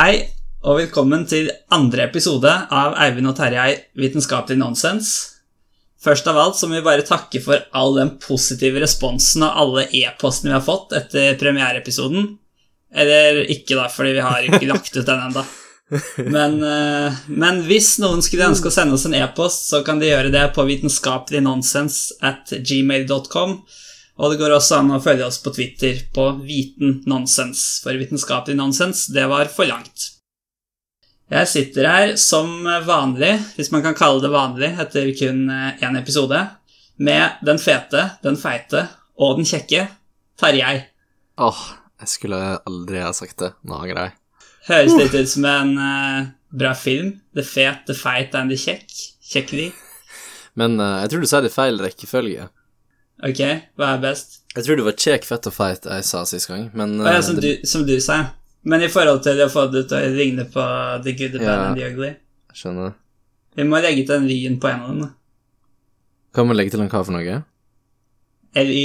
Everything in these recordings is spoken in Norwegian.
Hei, og velkommen til andre episode av Eivind og Terjei Vitenskapelig nonsens. Først av alt så må vi bare takke for all den positive responsen og alle e-postene vi har fått etter premiereepisoden. Eller ikke, da, fordi vi har ikke lagt ut den ennå. Men, eh, men hvis noen skulle ønske å sende oss en e-post, så kan de gjøre det på vitenskapeligNonsens at gmail.com. Og det går også an å følge oss på Twitter på Viten Nonsens, for vitenskapelig nonsens, det var for langt. Jeg sitter her som vanlig, hvis man kan kalle det vanlig etter kun én episode, med den fete, den feite og den kjekke Tarjei. Åh, jeg skulle aldri ha sagt det. Nå angrer jeg. Høres litt ut som en uh, bra film. The Fet, The Feit and The Kjekk. Kjekkeri. Men uh, jeg tror du sa det i feil rekkefølge. Ok, hva er best? Jeg tror det var check, fett og feit jeg sa sist gang, men Å ja, eh, som det, du, som du sa. Men i forhold til å få det til å ligne på The Good, The Bad Ja. and The Ugly skjønner. Vi må legge til en lyn på en av dem. da. Kan man legge til en hva for noe? LY,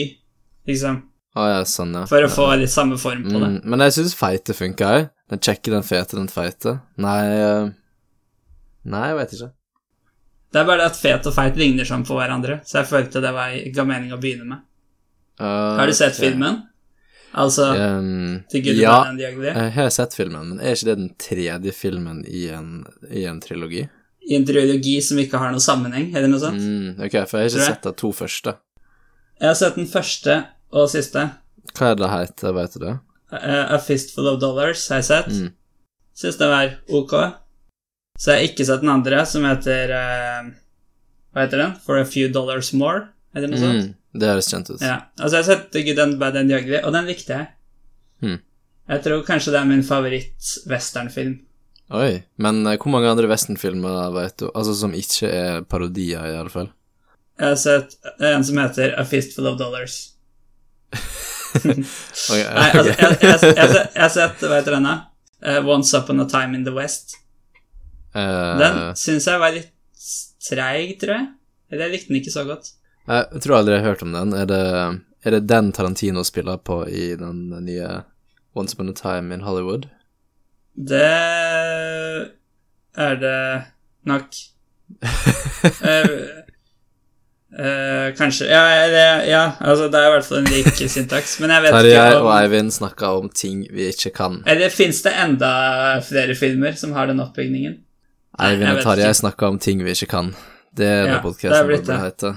liksom. Å ja, sånn, ja. For å få litt samme form på det. Mm, men jeg syns feite funka, òg. Den kjekke, den fete, den feite. Nei eh, Nei, jeg vet ikke. Det er bare det at fet og feit ligner sånn på hverandre, så jeg følte det var, ga mening å begynne med. Uh, Har du sett okay. filmen? Altså Um, ja, and jeg har sett filmen, men er ikke det den tredje filmen i en, i en trilogi? I en trilogi som ikke har noe sammenheng, eller noe sånt? Mm, ok, for jeg har ikke sett de to første. Jeg har sett den første og siste. Hva er det heter, vet du det? Uh, A Fistful of Dollars har jeg sett. Mm. Siste var ok. Så jeg har ikke sett den andre, som heter eh, Hva heter den? For a Few Dollars More? Eller noe sånt? Mm, det høres kjent ut. Ja. Altså, jeg har sett Good and Bad and Ugly, og den likte jeg. Mm. Jeg tror kanskje det er min favoritt-westernfilm. Oi, men eh, hvor mange andre westernfilmer vet du? Altså som ikke er parodier, i alle fall. Jeg har sett en som heter A Fistful of Dollars. Ok, Nei, altså, jeg, jeg, jeg, jeg, har sett- Hva heter den, da? Eh, Once Upon a Time in the West. Eh, Den syns jeg var litt treig, tror jeg. Eller jeg likte den ikke så godt. jeg tror aldri jeg har hørt om den. Er det, er det den Tarantino spiller på i den nye Once Upon a Time in Hollywood? Det er det nok. uh, Uh, kanskje ja, eller, ja, altså det er i hvert fall en lik syntaks, men jeg vet Terje ikke og Eivind snakka om ting vi ikke kan. Eller fins det enda flere filmer som har den oppbygningen? Eivind og Tarjei snakka om ting vi ikke kan. Det er Ja, podkasten burde det. hete.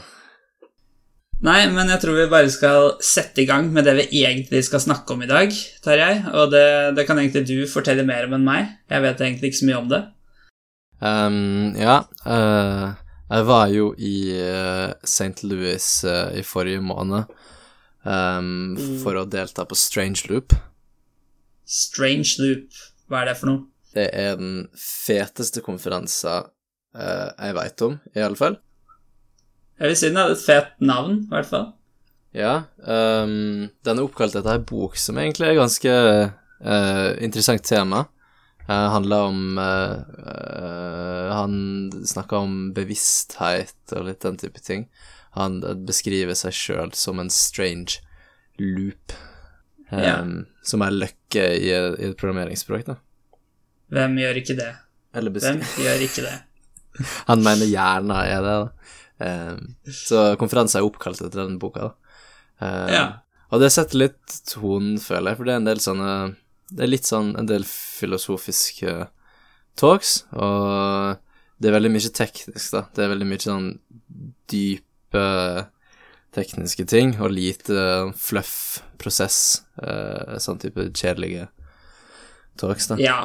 Nei, men jeg tror vi bare skal sette i gang med det vi egentlig skal snakke om i dag, Tarjei. Og det, det kan egentlig du fortelle mer om enn meg. Jeg vet egentlig ikke så mye om det. Um, ja, Uh, jeg var jo i uh, St. Louis uh, i forrige måned um, Mm. for å delta på Strange Loop. Strange Loop, hva er det for noe? Det er den feteste konferansen eh, jeg veit om, i alle fall. Jeg vil si den hadde et fet navn, i hvert fall. Ja, um, den er oppkalt etter ei bok som egentlig er ganske uh, interessant tema. Uh, handler om uh, uh, Han snakker om bevissthet og litt den type ting. Han beskriver seg sjøl som en strange loop. Um, yeah. Som er løkke i, i et programmeringsspråk, da. Hvem gjør ikke det? Eller Hvem gjør ikke det? Han mener hjernen er det, da. Um, så konferansen er oppkalt etter den boka, da. Um, Ja. Og det setter litt tonen, føler jeg, for det er en del sånne Det er litt sånn en del filosofiske talks, og det er veldig mye teknisk, da. Det er veldig mye sånn dype tekniske ting, og lite fluff, prosess, eh, sånn type kjedelige talks, da. Ja,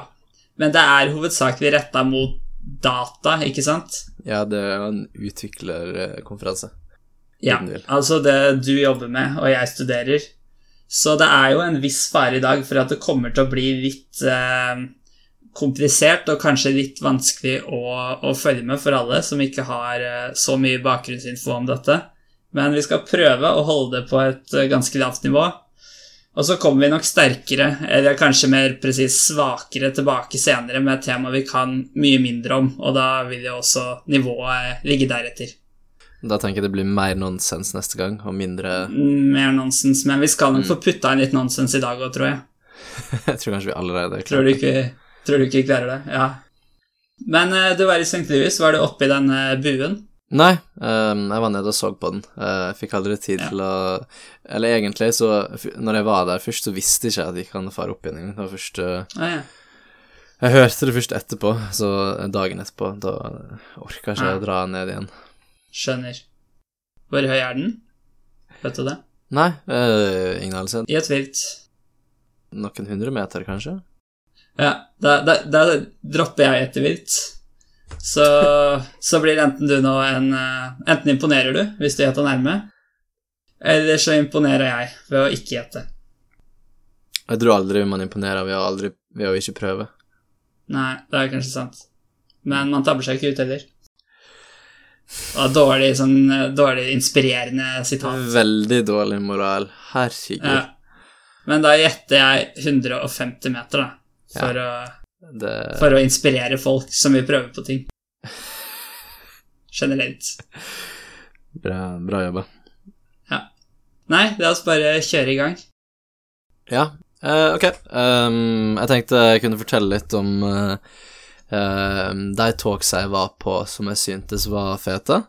men det er hovedsakelig retta mot data, ikke sant? Ja, det er en utviklerkonferanse. Ja, altså det du jobber med, og jeg studerer. Så det er jo en viss fare i dag for at det kommer til å bli litt eh, komplisert og kanskje litt vanskelig å, å følge med for alle som ikke har eh, så mye bakgrunnsinfo om dette. Men vi skal prøve å holde det på et eh, ganske lavt nivå. Og så kommer vi nok sterkere, eller kanskje mer presis svakere, tilbake senere med et tema vi kan mye mindre om, og da vil jo også nivået ligge deretter. Da tenker jeg det blir mer nonsens neste gang, og mindre Mer nonsens, men vi skal nok få putta inn litt nonsens i dag òg, tror jeg. Jeg tror kanskje vi allerede klarer Tror du ikke Tror du ikke klarer det? Ja. Men eh, du var i St. Louis. Var du oppi i denne buen? Nei, um, jeg var nede og så på den. Eh, Jeg fikk aldri tid Ja. til å Eller egentlig, så Når jeg var der først, så visste ikke jeg at jeg kan fare opp igjen engang. Det var først eh, Å ja. Jeg hørte det først etterpå, så dagen etterpå. Da orka ikke jeg Ja. å dra ned igjen. Skjønner. Hvor høy er den? Vet du det? Nei, uh, ingen anelse. I et vilt. Noen hundre meter, kanskje? Ja, da, da, da dropper jeg etter vilt. Så, så blir enten du nå en eh, Enten imponerer du hvis du gjetter nærme, eller så imponerer jeg ved å ikke gjette. Jeg tror aldri man imponerer ved å, aldri, ved å ikke prøve. Nei, det er kanskje sant. Men man tabber seg ikke ut heller. Og dårlig, sånn, eh, dårlig inspirerende sitat. Veldig dårlig moral. Herregud. Ja. Men da gjetter jeg 150 meter, da. For, å, Det for å inspirere folk som vil prøve på ting. Generelt. Bra, bra jobba. Nei, la oss bare kjøre i gang. Ja, uh, ok. Um, jeg tenkte jeg kunne fortelle litt om uh, uh, de talksa jeg var på som jeg syntes var fete.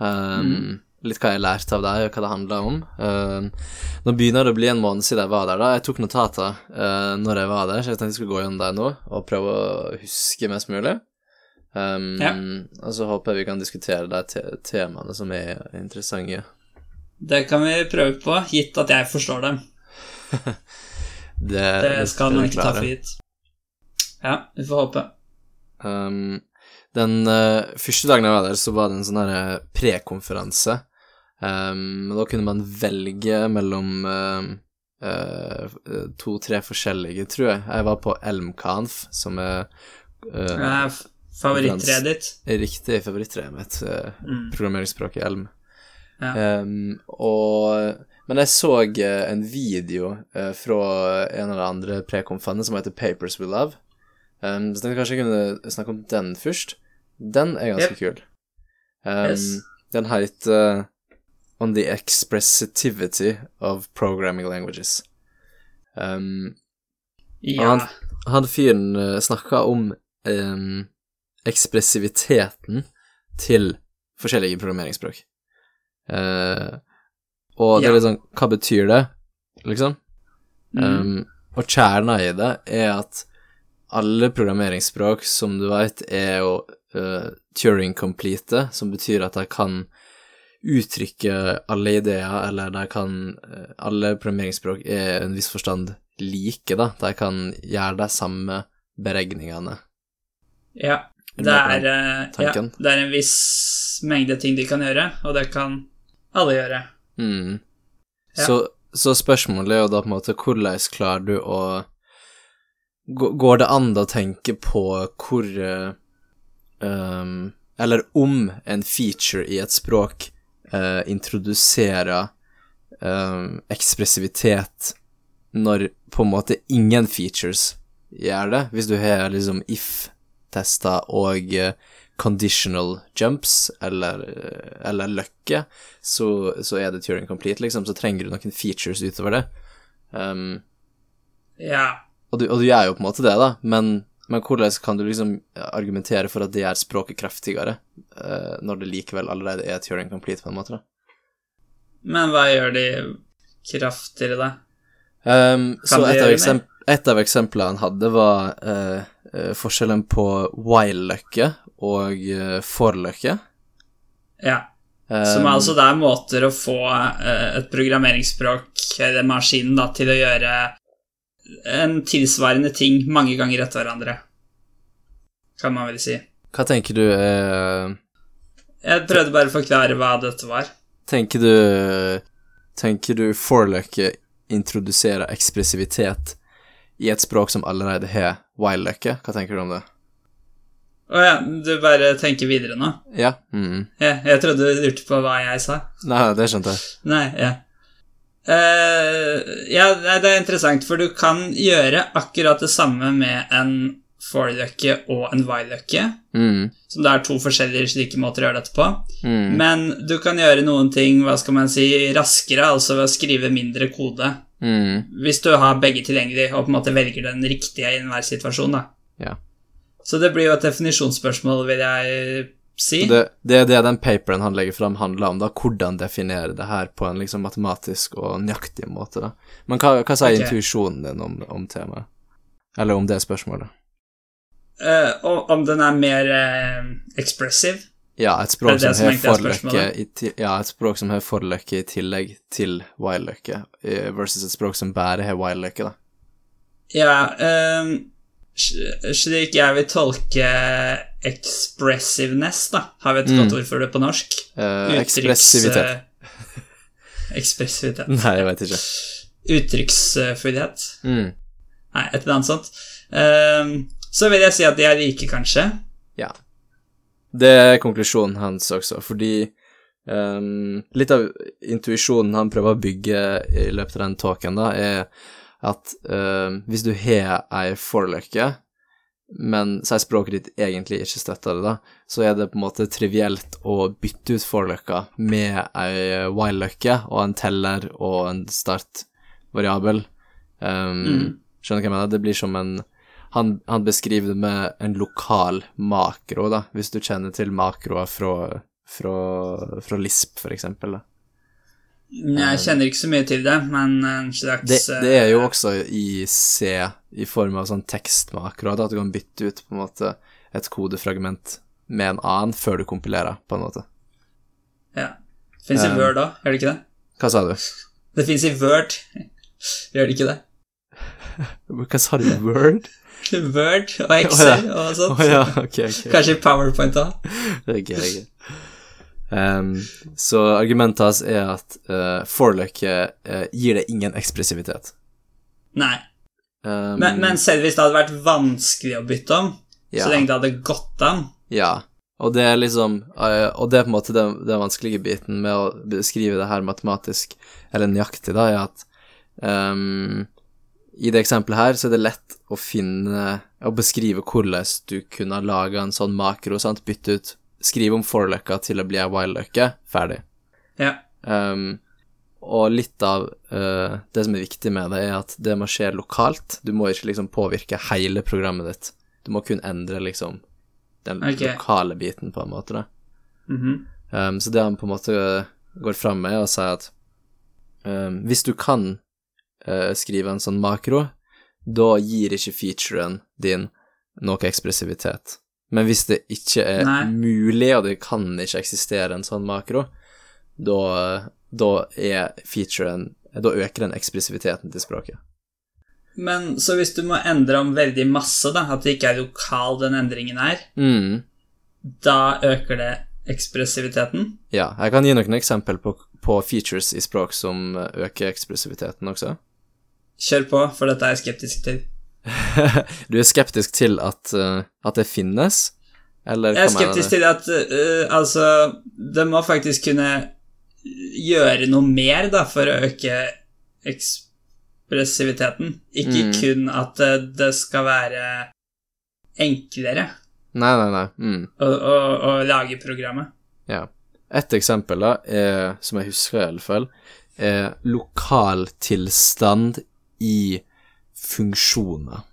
Ehm, Litt hva jeg lærte av deg, og hva det handla om. Uh, nå begynner det å bli en måned siden jeg var der. da Jeg tok notater uh, når jeg var der, så jeg tenkte jeg skulle gå gjennom deg nå og prøve å huske mest mulig. Um, Ja. Og så håper jeg vi kan diskutere de te temaene som er interessante. Det kan vi prøve på, gitt at jeg forstår dem. Det, Det skal man ikke ta for gitt. Ja, vi får håpe. Um, den uh, første dagen jeg var der, så var det en sånn eh, prekonferanse. Um, da kunne man velge mellom um, uh, to-tre forskjellige, tror jeg. Jeg var på Elmkanf, som er uh, Eh, Favorittreet ditt? riktig favorittreet mitt. Uh, Mm. programmeringsspråket Elm. Ja. Um, og Men jeg så eh, en video eh, fra en av de andre prekonfene som heter Papers We Love. Um, så jeg kanskje jeg kunne snakke om den først. Den er ganske kul. Um, Yes. Den heter On the Expressivity of Programming Languages. Um, Ja. han, han fyren uh, snakka om um, ekspressiviteten til forskjellige programmeringsspråk. Uh, og det er litt sånn Hva betyr det, liksom? Mm. Um, og kjerna i det er at alle programmeringsspråk, som du vet, er jo uh, Turing-complete, som betyr at de kan uttrykke alle ideer, eller de kan eh, Alle programmeringsspråk er i en viss forstand like, da. De kan gjøre de samme beregningene. ja. Det er, eh, ja, det er en viss mengde ting de kan gjøre, og det kan alle gjøre. Mm. Ja. Så, så spørsmålet er jo da på en måte hvordan klarer du å Går det an å tenke på hvor um, Eller om en feature i et språk eh, introduserer um, ekspressivitet når på en måte ingen features gjør det? Hvis du har liksom if-tester og uh, conditional jumps eller, eller løkke, så, så er det Turing complete, liksom. Så trenger du noen features utover det. Um, Ja. og, du, og du gjør jo på en måte det, da, men, men hvordan kan du liksom argumentere for at det gjør språket kraftigere, eh, når det likevel allerede er Turing complete, på en måte, da? Men hva gjør de kraftigere, da? Um, så et av, et av eksemplene han hadde, var uh, uh, forskjellen på while-løkke og uh, for-løkke. Ja. Som er altså det er måter å få eh, et programmeringsspråk, eller maskinen, da, til å gjøre en tilsvarende ting mange ganger etter hverandre. Kan man vel si. Hva tenker du eh... Jeg prøvde bare å forklare hva dette var. Tenker du Tenker du for-løkke introduserer ekspressivitet i et språk som allerede har while-løkke? Hva tenker du om det? Å ja, du bare tenker videre nå? Ja. Mm. Ja, jeg trodde du lurte på hva jeg sa. Nei, det skjønte jeg. Nei, ja. Eh, ja, det er interessant, for du kan gjøre akkurat det samme med en forløkke og en while-løkke, Mm. som det er to forskjellige slike måter å gjøre dette på. Mm. Men du kan gjøre noen ting, hva skal man si, raskere, altså ved å skrive mindre kode. Mm. Hvis du har begge tilgjengelig og på en måte velger den riktige i enhver situasjon, da. Ja. Så det blir jo et definisjonsspørsmål, vil jeg si. Det, det er det den paperen han legger fram, handler om, da. Hvordan definere det her på en liksom matematisk og nøyaktig måte, da. Men hva, hva sier okay. intuisjonen din om, om temaet? Eller om det spørsmålet? Uh, om den er mer uh, expressive. Ja, et språk som som har forløkke i Ja, et språk som har forløkke i tillegg til while-løkke, eh, versus et språk som bare har while-løkke, da. Ja, sl- slik jeg vil tolke expressiveness, da, har vi et Mm. godt ord for det på norsk. Uh, ekspressivitet. ekspressivitet. Nei, jeg vet ikke. Uttrykksfrihet. Mm. Nei, et eller annet sånt. Um, så vil jeg si at de er like, kanskje. Ja. Det er konklusjonen hans også, fordi um, litt av intuisjonen han prøver å bygge i løpet av den talken, da, er at uh, hvis du har ei forløkke, men sier språket ditt egentlig ikke støtter det, da, så er det på en måte trivielt å bytte ut forløkka med ei while-løkke og en teller og en startvariabel. Um, Mm. Skjønner du hva jeg mener? Det blir som en han, han beskriver det med en lokal makro, da, hvis du kjenner til makroer fra, fra, fra Lisp, for eksempel. Da. Jeg kjenner ikke så mye til det, men en slags Det, det er jo eh, også i C, i form av sånn tekstmakro, at du kan bytte ut på en måte et kodefragment med en annen før du kompilerer, på en måte. Ja. Fins i Eh. Word òg, gjør det ikke det? Hva sa du? Det fins i Word, gjør det ikke det? Hva sa du? Word? Word og Excel og sånt. Oh, ja, okay, okay. Kanskje i PowerPoint òg. Ehm, så argumentet hans er at uh, forløkke uh, gir det ingen ekspressivitet. Nei. Um, Men, men selv hvis det hadde vært vanskelig å bytte om, ja, så lenge det hadde gått an ja. Og det er liksom uh, Og det er på en måte den, den vanskelige biten med å beskrive det her matematisk, eller nøyaktig, da, er at um, I det eksempelet her så er det lett å finne Å beskrive hvordan du kunne laga en sånn makro, sant, bytte ut Skrive om forløkka til å bli ei while-løkke, ferdig. Ja. Um, og litt av uh, det som er viktig med det, er at det må skje lokalt. Du må ikke liksom påvirke hele programmet ditt. Du må kun endre liksom den okay. lokale biten, på en måte. da. Mhm. Um, så det han på en måte går fram med, er å si at um, hvis du kan uh, skrive en sånn makro, da gir ikke featuren din noe ekspressivitet. Men hvis det ikke er Nei. mulig, og det kan ikke eksistere en sånn makro, da, da er featuren Da øker den ekspressiviteten til språket. Men så hvis du må endre om veldig masse, da, at det ikke er lokal den endringen er, Mm. da øker det ekspressiviteten? Ja, jeg kan gi noen eksempel på, på features i språk som øker ekspressiviteten også. Kjør på, for dette er jeg skeptisk til. du er skeptisk til at, eh, at det finnes, eller Jeg er skeptisk til at uh, altså Det må faktisk kunne gjøre noe mer da for å øke ekspressiviteten. Ikke Mm. kun at øh, det skal være enklere Nei, nei, nei. Mm. å, å, å lage programmet. Ja. Et eksempel, da, er, som jeg husker i alle fall, er lokal tilstand i funksjoner.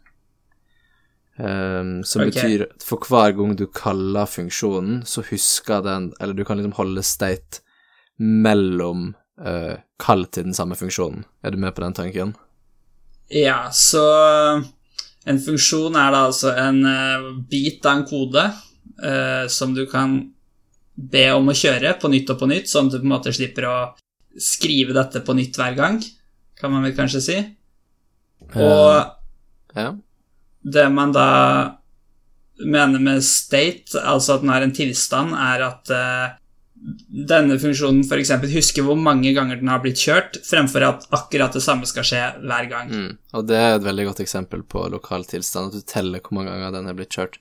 Um, som okay. betyr at for hver gang du kaller funksjonen, så husker den Eller du kan liksom holde state mellom uh, kall til den samme funksjonen. Er du med på den tanken? Ja, så en funksjon er da altså en uh, bit av en kode uh, som du kan be om å kjøre på nytt og på nytt, sånn at du på en måte slipper å skrive dette på nytt hver gang, kan man vel kanskje si. Og Ja. det man da mener med state, altså at den har en tilstand, er at eh, denne funksjonen f.eks. husker hvor mange ganger den har blitt kjørt, fremfor at akkurat det samme skal skje hver gang. Mm. Og det er et veldig godt eksempel på lokal tilstand, at du teller hvor mange ganger den er blitt kjørt.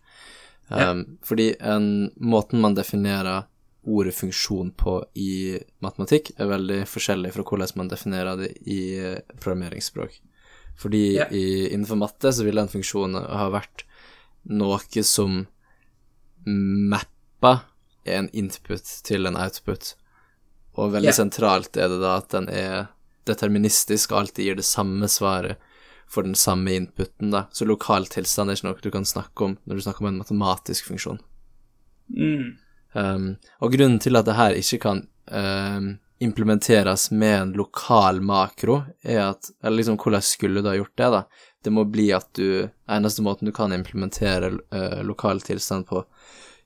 Um, Fordi en, måten man definerer ordet funksjon på i matematikk, er veldig forskjellig fra hvordan man definerer det i eh, programmeringsspråk. Fordi yeah. i, innenfor matte så ville den funksjonen ha vært noe som mappa en input til en output. Og veldig yeah. sentralt er det da at den er deterministisk og alltid gir det samme svaret. for den samme inputen, da. Så lokal tilstand er ikke noe du kan snakke om når du snakker om en matematisk funksjon. Mm. Um, og grunnen til at det her ikke kan um, implementeres med en lokal makro, er at Eller liksom, hvordan skulle du ha gjort det, da? Det må bli at du Eneste måten du kan implementere uh, lokal tilstand på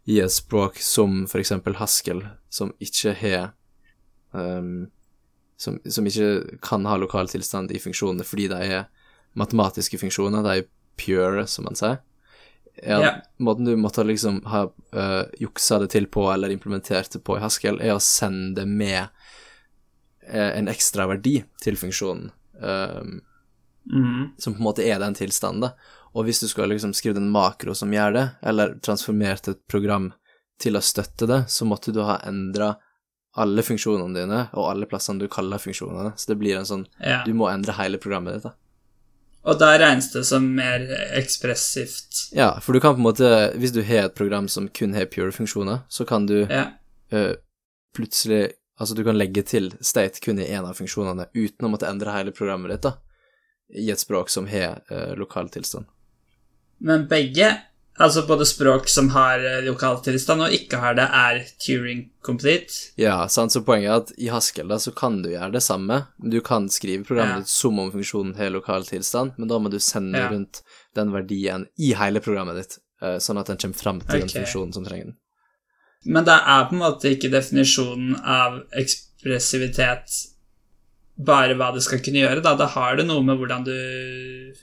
i et språk som for eksempel Haskell, som ikke har um, som, som ikke kan ha lokal tilstand i funksjonene fordi de er matematiske funksjoner, de er pure, som man sier. Ja, yeah. Måten du måtte liksom ha uh, juksa det til på, eller implementert det på i Haskell, er å sende med eh, en ekstra verdi til funksjonen, um, Mm. som på en måte er den tilstanden, da. Og hvis du skulle liksom skrive en makro som gjør det, eller transformert et program til å støtte det, så måtte du ha endra alle funksjonene dine, og alle plassene du kaller funksjonene. Så det blir en sånn Ja. Du må endre hele programmet ditt, da. Og da regnes det som mer ekspressivt. Ja, for du kan på en måte Hvis du har et program som kun har pure-funksjoner, så kan du Ja. uh, plutselig Altså, du kan legge til state kun i én av funksjonene uten å måtte endre hele programmet ditt, da, i et språk som har eh, lokal tilstand. Men begge, altså både språk som har lokal tilstand og ikke har det, er Turing complete. Ja, sant, så poenget er at i Haskell da, så kan du gjøre det samme. Du kan skrive programmet Ja. ditt som om funksjonen har lokal tilstand, men da må du sende Ja. rundt den verdien i hele programmet ditt, eh, sånn at den kommer fram til okay. den funksjonen som trenger den. Men det er på en måte ikke definisjonen av ekspressivitet bare hva det skal kunne gjøre, da. Da har det noe med hvordan du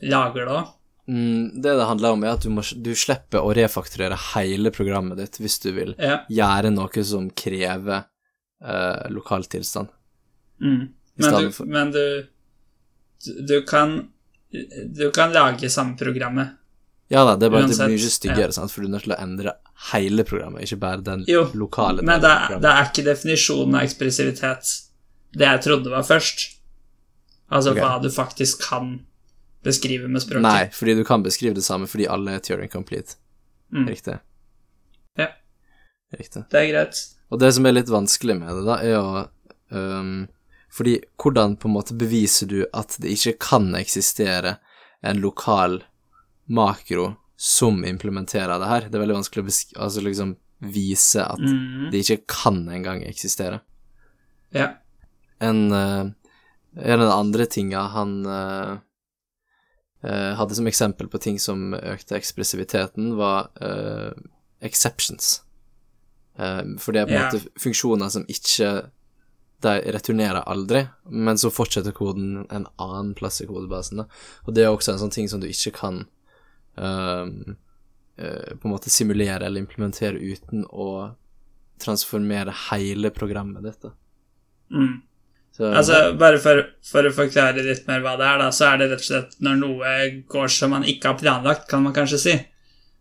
lager det òg. Mm, det det handler om, er at du, må, du slipper å refakturere hele programmet ditt hvis du vil Ja. gjøre noe som krever eh, lokal tilstand. Mm. Men, du, for- men du, du Du kan Du kan lage samme programmet. Ja da, det er bare at det Uansett, blir mye styggere, sant, for du er nødt til å endre hele programmet, ikke bare den Jo, lokale Men delen det er, det er ikke definisjonen av ekspressivitet det jeg trodde var først. Altså okay. hva du faktisk kan beskrive med språket. Nei, fordi du kan beskrive det samme fordi alle er Turing complete. Mm. Riktig. Ja. Riktig. Det er greit. Og det som er litt vanskelig med det, da, er å um, Fordi hvordan på en måte beviser du at det ikke kan eksistere en lokal makro som implementerer det her? Det er veldig vanskelig å altså liksom vise at Mm. det ikke kan engang eksistere. Ja. En, uh, en av de andre tinga han uh, uh, hadde som eksempel på ting som økte ekspressiviteten, var exceptions. For det er på en Ja. måte funksjoner som ikke De returnerer aldri, men så fortsetter koden en annen plass i kodebasen. Da. Og det er også en sånn ting som du ikke kan på en måte simulere eller implementere uten å transformere hele programmet ditt. Mm. Så, Altså, bare for, for å forklare litt mer hva det er, da, så er det rett og slett når noe går som man ikke har planlagt, kan man kanskje si,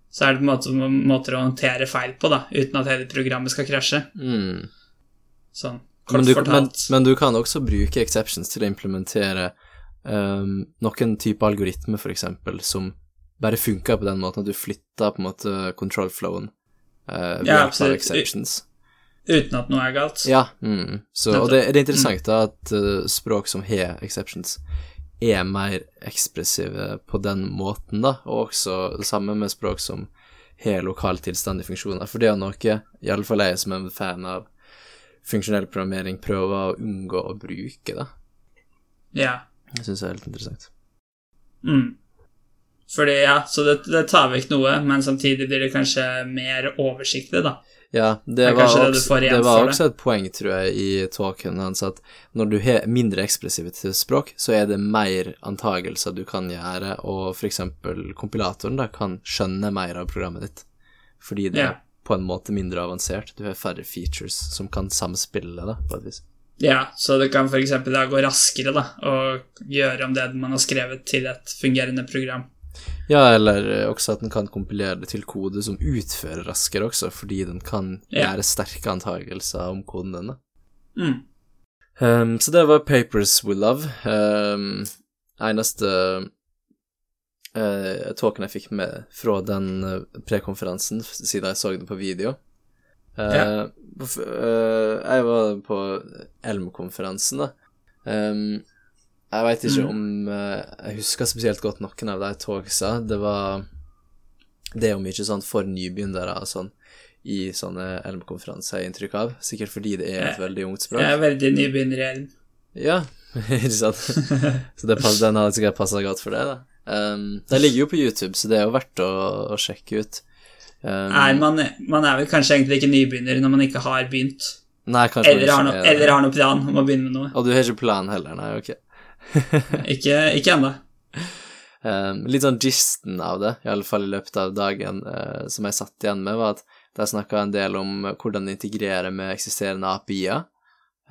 så er det på en måte måter å håndtere feil på, da, uten at hele programmet skal krasje. mm. Sånn men, du, fortalt. men du kan også bruke exceptions til å implementere um, noen type algoritme, eksempel, som bare funker på den måten at du flytter på en måte control flowen uh, Ja, hjelp absolutt. exceptions. Uten at noe er galt. Ja, mm. så, og det, det er interessant da at uh, språk som har exceptions, er mer ekspressive på den måten, da, og også det samme med språk som har lokal tilstand i funksjoner, for det er noe, iallfall jeg som er en fan av funksjonell programmering, prøver å unngå å bruke, da. Ja. Det syns jeg er helt interessant. Mm. Fordi, ja, så det, det tar vekk noe, men samtidig blir det kanskje mer oversiktlig, da. Ja, det, Det var, det også, det var også et poeng, tror jeg, i talken hans, at når du har mindre ekspressivt språk, så er det mer antagelser du kan gjøre, og eksempel kompilatoren da kan skjønne mer av programmet ditt, fordi det Ja. er på en måte mindre avansert. Du har færre features som kan samspille, da, på et vis. Ja, så det kan f.eks. gå raskere, da, å gjøre om det man har skrevet, til et fungerende program. Ja, eller eh, også at den kan kompilere det til kode som utfører raskere også, fordi den kan Ja. gjøre sterke antagelser om koden denne. Mm. Um, så det var Papers We Love. Um, eneste uh, talken jeg fikk med fra den uh, prekonferansen, siden jeg så det på video. Uh, Ja. uh, jeg var på Elm-konferansen, da. Um, Jeg veit ikke om eh, Jeg husker spesielt godt noen av de togsa. Det var Det er jo mye sånn for nybegynnere og sånn i sånne LM-konferanser, har jeg inntrykk av. Sikkert fordi det er et veldig ungt språk. Jeg er veldig nybegynner i Elm. Ja, ikke sant? Så det den hadde sikkert passa godt for det, da. Um, den ligger jo på YouTube, så det er jo verdt å, å sjekke ut. Um, Nei, man, man er vel kanskje egentlig ikke nybegynner når man ikke har begynt. nei, Eller har, no, er eller har noe plan om å begynne med noe. Og du har ikke plan heller, nei, ok. Ikke, ikke ennå. Um, litt sånn gisten av det, i alle fall i løpet av dagen, uh, som jeg satt igjen med, var at de snakka en del om hvordan integrere med eksisterende API-er,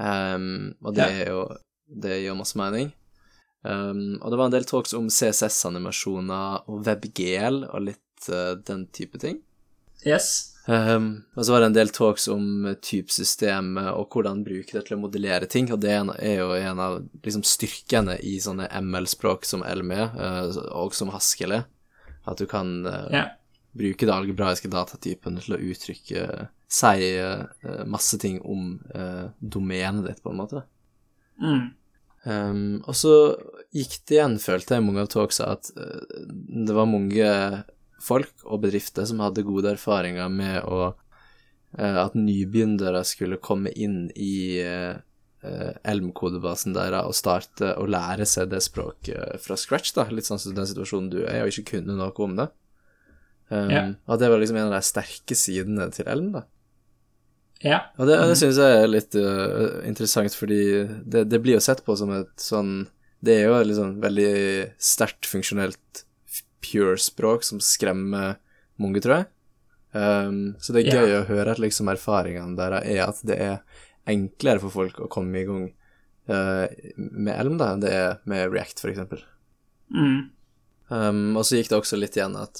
um, og det Ja. jo Det gir masse mening. Um, og det var en del talks om CSS-animasjoner og WebGL og litt uh, den type ting. Yes. Um, og så var det en del talks om typesystemet og hvordan bruke det til å modellere ting, og det er jo en av liksom, styrkene i sånne ML-språk som LME, uh, og som Haskell er, at du kan uh, yeah. bruke det algebraiske datatypen til å uttrykke Si uh, masse ting om domenet ditt, på en måte. Mm. Um, og så gikk det igjen, følte jeg, i mange av talksa, at eh, det var mange folk og bedrifter som hadde gode erfaringer med å eh, At nybegynnere skulle komme inn i uh, Elm-kodebasen deres og starte å lære seg det språket fra scratch, da. Litt sånn som den situasjonen du er, og ikke kunne noe om det. Um, yeah. At det var liksom en av de sterke sidene til Elm, da. Ja. Og det, det syns jeg er litt uh, interessant, fordi det, det blir jo sett på som et sånn Det er jo et liksom veldig sterkt funksjonelt f- pure språk som skremmer mange, tror jeg. Um, så det er gøy gøy å høre at liksom erfaringene der er at det er enklere for folk å komme i gang uh, med Elm da enn det er med React, eksempel. Mm. Um, og så gikk det også litt igjen at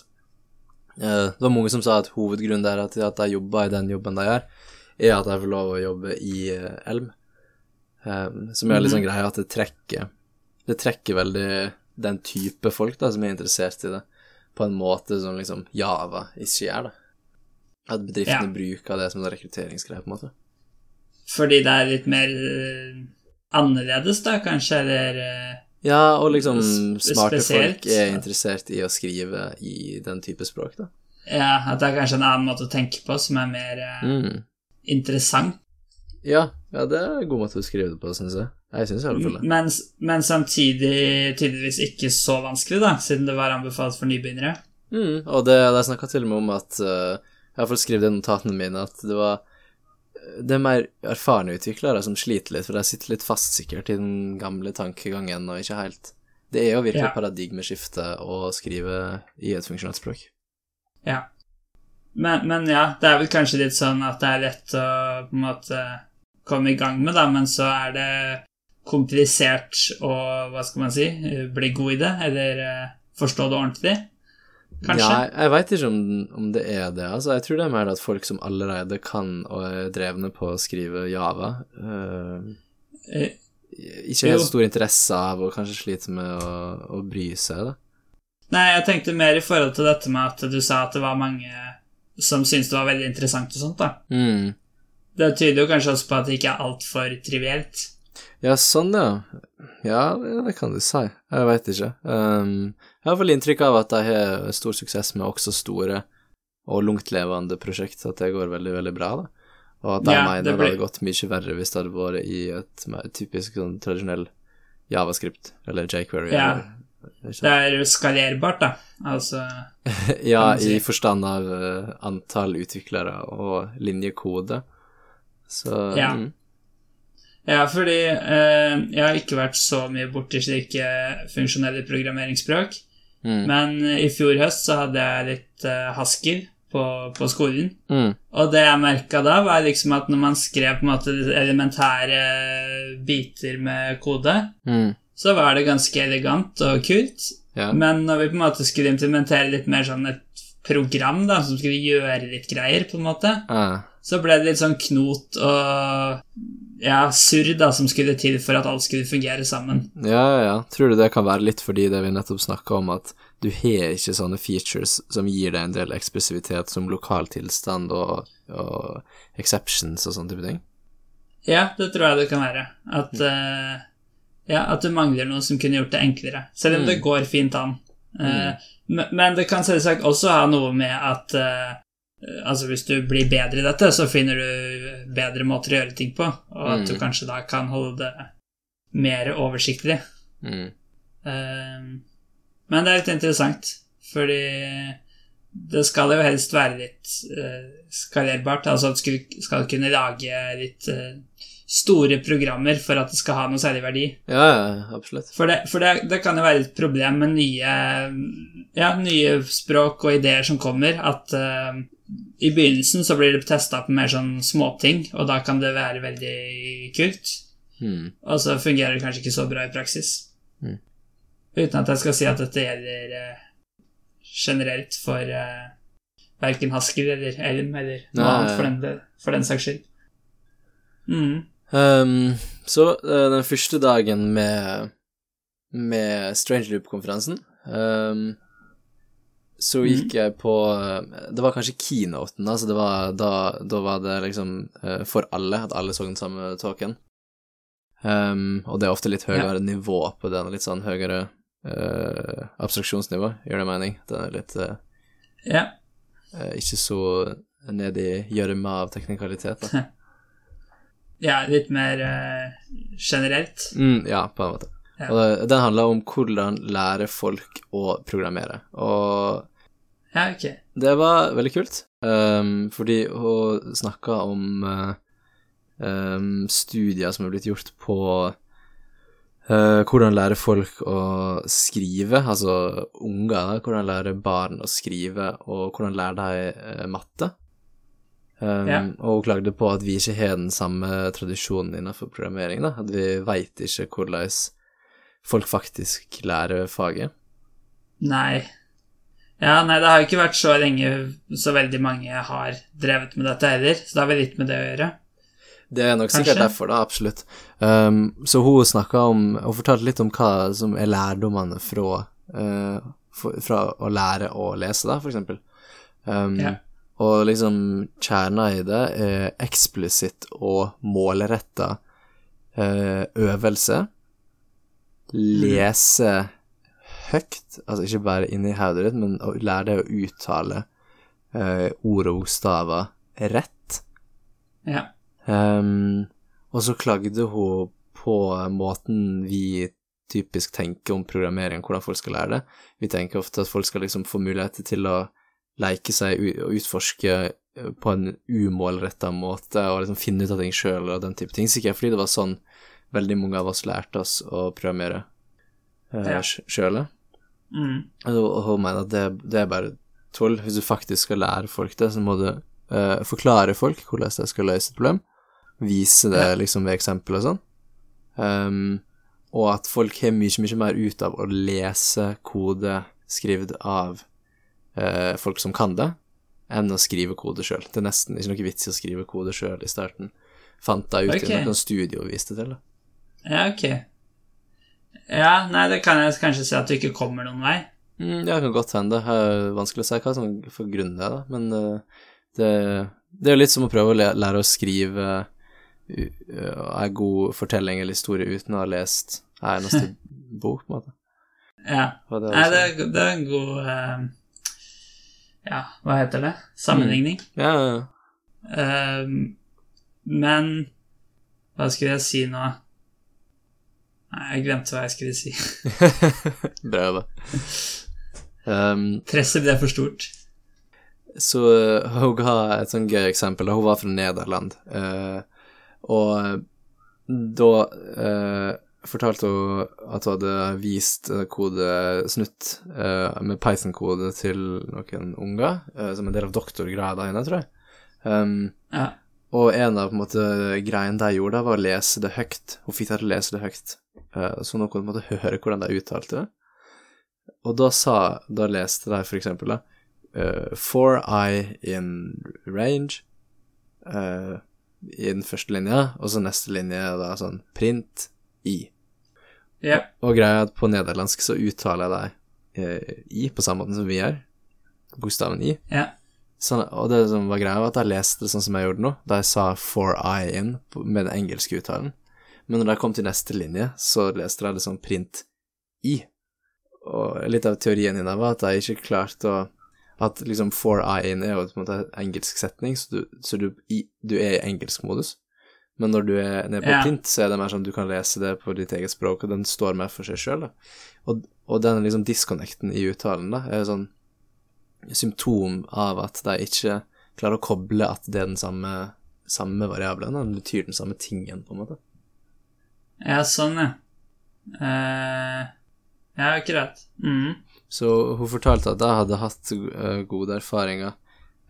uh, Det var mange som sa at hovedgrunnen der til at de jobber i den jobben de gjør, er at de får lov å jobbe i uh, Elm. Um, som er litt sånn greia at det trekker Det trekker veldig den type folk da som er interessert i det, på en måte som liksom Java ikke gjør, da. At bedriftene Ja. bruker det som en rekrutteringsgreie, på en måte. Fordi det er litt mer eh, annerledes, da, kanskje, eller eh, Ja, og liksom smarte spesielt, folk er interessert i å skrive i den type språk, da. Ja, at det er kanskje en annen måte å tenke på som er mer eh, Mm. interessant. Ja, ja, det er en god måte å skrive det på, syns jeg. Jeg alle det. Men, men samtidig tydeligvis ikke så vanskelig, da, siden det var anbefalt for nybegynnere. Mm, og det, de snakka til og med om at uh, Jeg har fått skrevet i notatene mine at det var det er mer erfarne utviklere som sliter litt, for de sitter litt fast sikkert i den gamle tankegangen og ikke helt Det er jo virkelig Ja. paradigmeskifte å skrive i et funksjonelt språk. Ja. Men, men ja, det er vel kanskje litt sånn at det er lett å på en måte komme i gang med, da, men så er det komplisert å, hva skal man si, eh, bli god i det, eller eh, forstå det ordentlig. Kanskje. Ja, jeg, veit ikke om, om det er det. Altså, jeg tror det er mer at folk som allerede kan og er drevne på å skrive Java, eh, Eh, ikke har stor interesse av og kanskje sliter med å, å bry seg, da. Nei, jeg tenkte mer i forhold til dette med at du sa at det var mange som syntes det var veldig interessant og sånt, da. Mm. Det tyder jo kanskje også på at det ikke er altfor trivielt. Ja, sånn, ja. Ja, det kan du si. Jeg veit ikke. Um, jeg har vel inntrykk av at de har stor suksess med også store og langtlevende prosjekt, at det går veldig, veldig bra, da. Og at de Ja, mener det det, hadde gått mye verre hvis det hadde vært i et typisk sånn tradisjonell javascript, eller jQuery. Ja. Eller, Det er skalerbart, da. Altså Ja, si. i forstand av uh, antall utviklere og linjekode. Så Ja. mm. Ja, fordi eh, jeg har ikke vært så mye borti slike funksjonelle programmeringsspråk. Mm. Men i fjor høst så hadde jeg litt eh, Haskell på, på skolen. Mm. Og det jeg merka da, var liksom at når man skrev på en måte elementære biter med kode, Mm. så var det ganske elegant og kult. Ja. Men når vi på en måte skulle implementere litt mer sånn et program da, som skulle gjøre litt greier, på en måte, Ah. så ble det litt sånn knot og ja, surr da, som skulle til for at alt skulle fungere sammen. Ja, ja. Tror du det kan være litt fordi det vi nettopp snakka om, at du har ikke sånne features som gir deg en del ekspressivitet som lokal tilstand og, og exceptions og sånne type ting? Ja, det tror jeg det kan være. At eh, ja, at du mangler noe som kunne gjort det enklere. Selv om det går fint an. Uh, men- Men det kan selvsagt også ha noe med at eh, Altså Hvis du blir bedre i dette, så finner du bedre måter å gjøre ting på, og at du Mm. kanskje da kan holde det mer oversiktlig. Mm. Eh, Men det er litt interessant, fordi det skal jo helst være litt uh, skalerbart. Altså at du skal, kunne lage litt eh, store programmer for at det skal ha noe særlig verdi. Ja, ja, absolutt. For, det, for det, det kan jo være et problem med nye, ja, nye språk og ideer som kommer, at uh, i begynnelsen så blir det testa på mer sånn småting, og da kan det være veldig kult. Mm. Og så fungerer det kanskje ikke så bra i praksis. Mm. Uten at jeg skal si at dette gjelder uh, generelt for uh, verken Hasker eller Elm eller noe Nei. annet for den, for den saks skyld. Mm. Ehm, så uh, den første dagen med med Strange Loop-konferansen um, så gikk gikk jeg på eh, Det var kanskje keynoten, altså det var, da, da var det liksom uh, for alle, at alle så den samme talken. Um, og det er ofte litt høyere nivå på den, litt sånn høyere uh, abstraksjonsnivå, gjør det mening? Den er litt uh, Ja. ikke så ned i gjørma av teknikalitet, da. ja, litt mer eh, generelt. Mm, ja, på en måte. Ja. Og den handler om hvordan lære folk å programmere. Og Ja, ok. det var veldig kult, um, fordi hun snakka om ehm, studier som er blitt gjort på uh, hvordan lære folk å skrive, altså unger, hvordan lære barn å skrive, og hvordan lære de matte. Um, Ja. Og hun klagde på at vi ikke har den samme tradisjonen innenfor programmering, da. At vi veit ikke hvordan folk faktisk lærer faget. Nei. Ja, nei, det har jo ikke vært så lenge så veldig mange har drevet med dette heller, så det har vel litt med det å gjøre. Det er nok sikkert Kanskje? derfor, da, absolutt. Um, så hun snakka om og fortalte litt om hva som er lærdommene fra, uh, fra å lære å lese, da, for eksempel. Um, Ja. Og liksom kjerna i det er eksplisitt og målretta eh, øvelse. Lese høyt, altså ikke bare inni hodet ditt, men lære deg å uttale eh, ord og bokstaver rett. Ja. Um, og så klagde hun på måten vi typisk tenker om programmering, hvordan folk skal lære det. Vi tenker ofte at folk skal liksom få muligheter til å leke seg og utforske eh, på en umålretta måte og liksom finne ut av ting sjøl og den type ting. Sikkert fordi det var sånn veldig mange av oss lærte oss å programmere uh, Ja. sjøle. Mm. Og og mener at det, det er bare tull. Hvis du faktisk skal lære folk det, så må du eh, forklare folk hvordan de skal løse et problem. Vise det liksom ved eksempel og sånn. Um, og at folk har mye, mye mer ut av å lese kode skrevet av eh, folk som kan det, enn å skrive kode sjøl. Det er nesten ikke noe vits i å skrive kode sjøl i starten. Fant jeg ut okay. i noen studio viste til. det. Ja, ok. Ja, nei, det kan jeg kanskje si at du ikke kommer noen vei. Mm, ja, det kan godt hende. Det er vanskelig å si hva som for grunnen er, da. Men uh, det, det er jo litt som å prøve å lære å skrive uh, en god fortelling eller historie uten å ha lest en eneste bok, på en måte. Ja. Det Nei, det, det er en god eh, Ja, hva heter det? Sammenligning. Ja, ja, ja. Um, men Hva skulle jeg si nå? Nei, jeg glemte hva jeg skulle si. Bra da. Um, Presset ble for stort. så uh, hun ga et sånn gøy eksempel. Hun var fra Nederland, uh, og da eh, fortalte hun at hun hadde vist eh, kodesnutt eh, med Python-kode til noen unger, eh, som en del av doktorgrada hennes, tror jeg. Um, Ja. og en av på en måte, greiene de gjorde, var å lese det høyt. Hun fikk dem til å lese det høyt, så noen måtte høre hvordan de uttalte det. Og da sa Da leste de for eksempel, da For I in range uh, i den første linja, og så neste linje da sånn print i. Ja. Og greia er at på nederlandsk så uttaler de eh, i på samme måte som vi gjør. Bokstaven i. Ja. Sånn, og det som var greia, var at jeg leste det sånn som jeg gjorde nå, da jeg sa for I in med den engelske uttalen. Men når jeg kom til neste linje, så leste jeg det som print i. Og litt av teorien din var at jeg ikke klarte å At liksom for I in' er jo på en måte en engelsk setning, så du, så du, i, du er i engelsk modus. Men når du er nede på print, så er det mer sånn du kan lese det på ditt eget språk, og den står mer for seg sjøl. Og, og den liksom disconnecten i uttalen, da, er sånn symptom av at de ikke klarer å koble at det er den samme, samme variabelen, den betyr den samme tingen, på en måte. Ja, sånn, ja. Uh, ja, akkurat. Mm. Så hun fortalte at jeg hadde hatt eh, gode erfaringer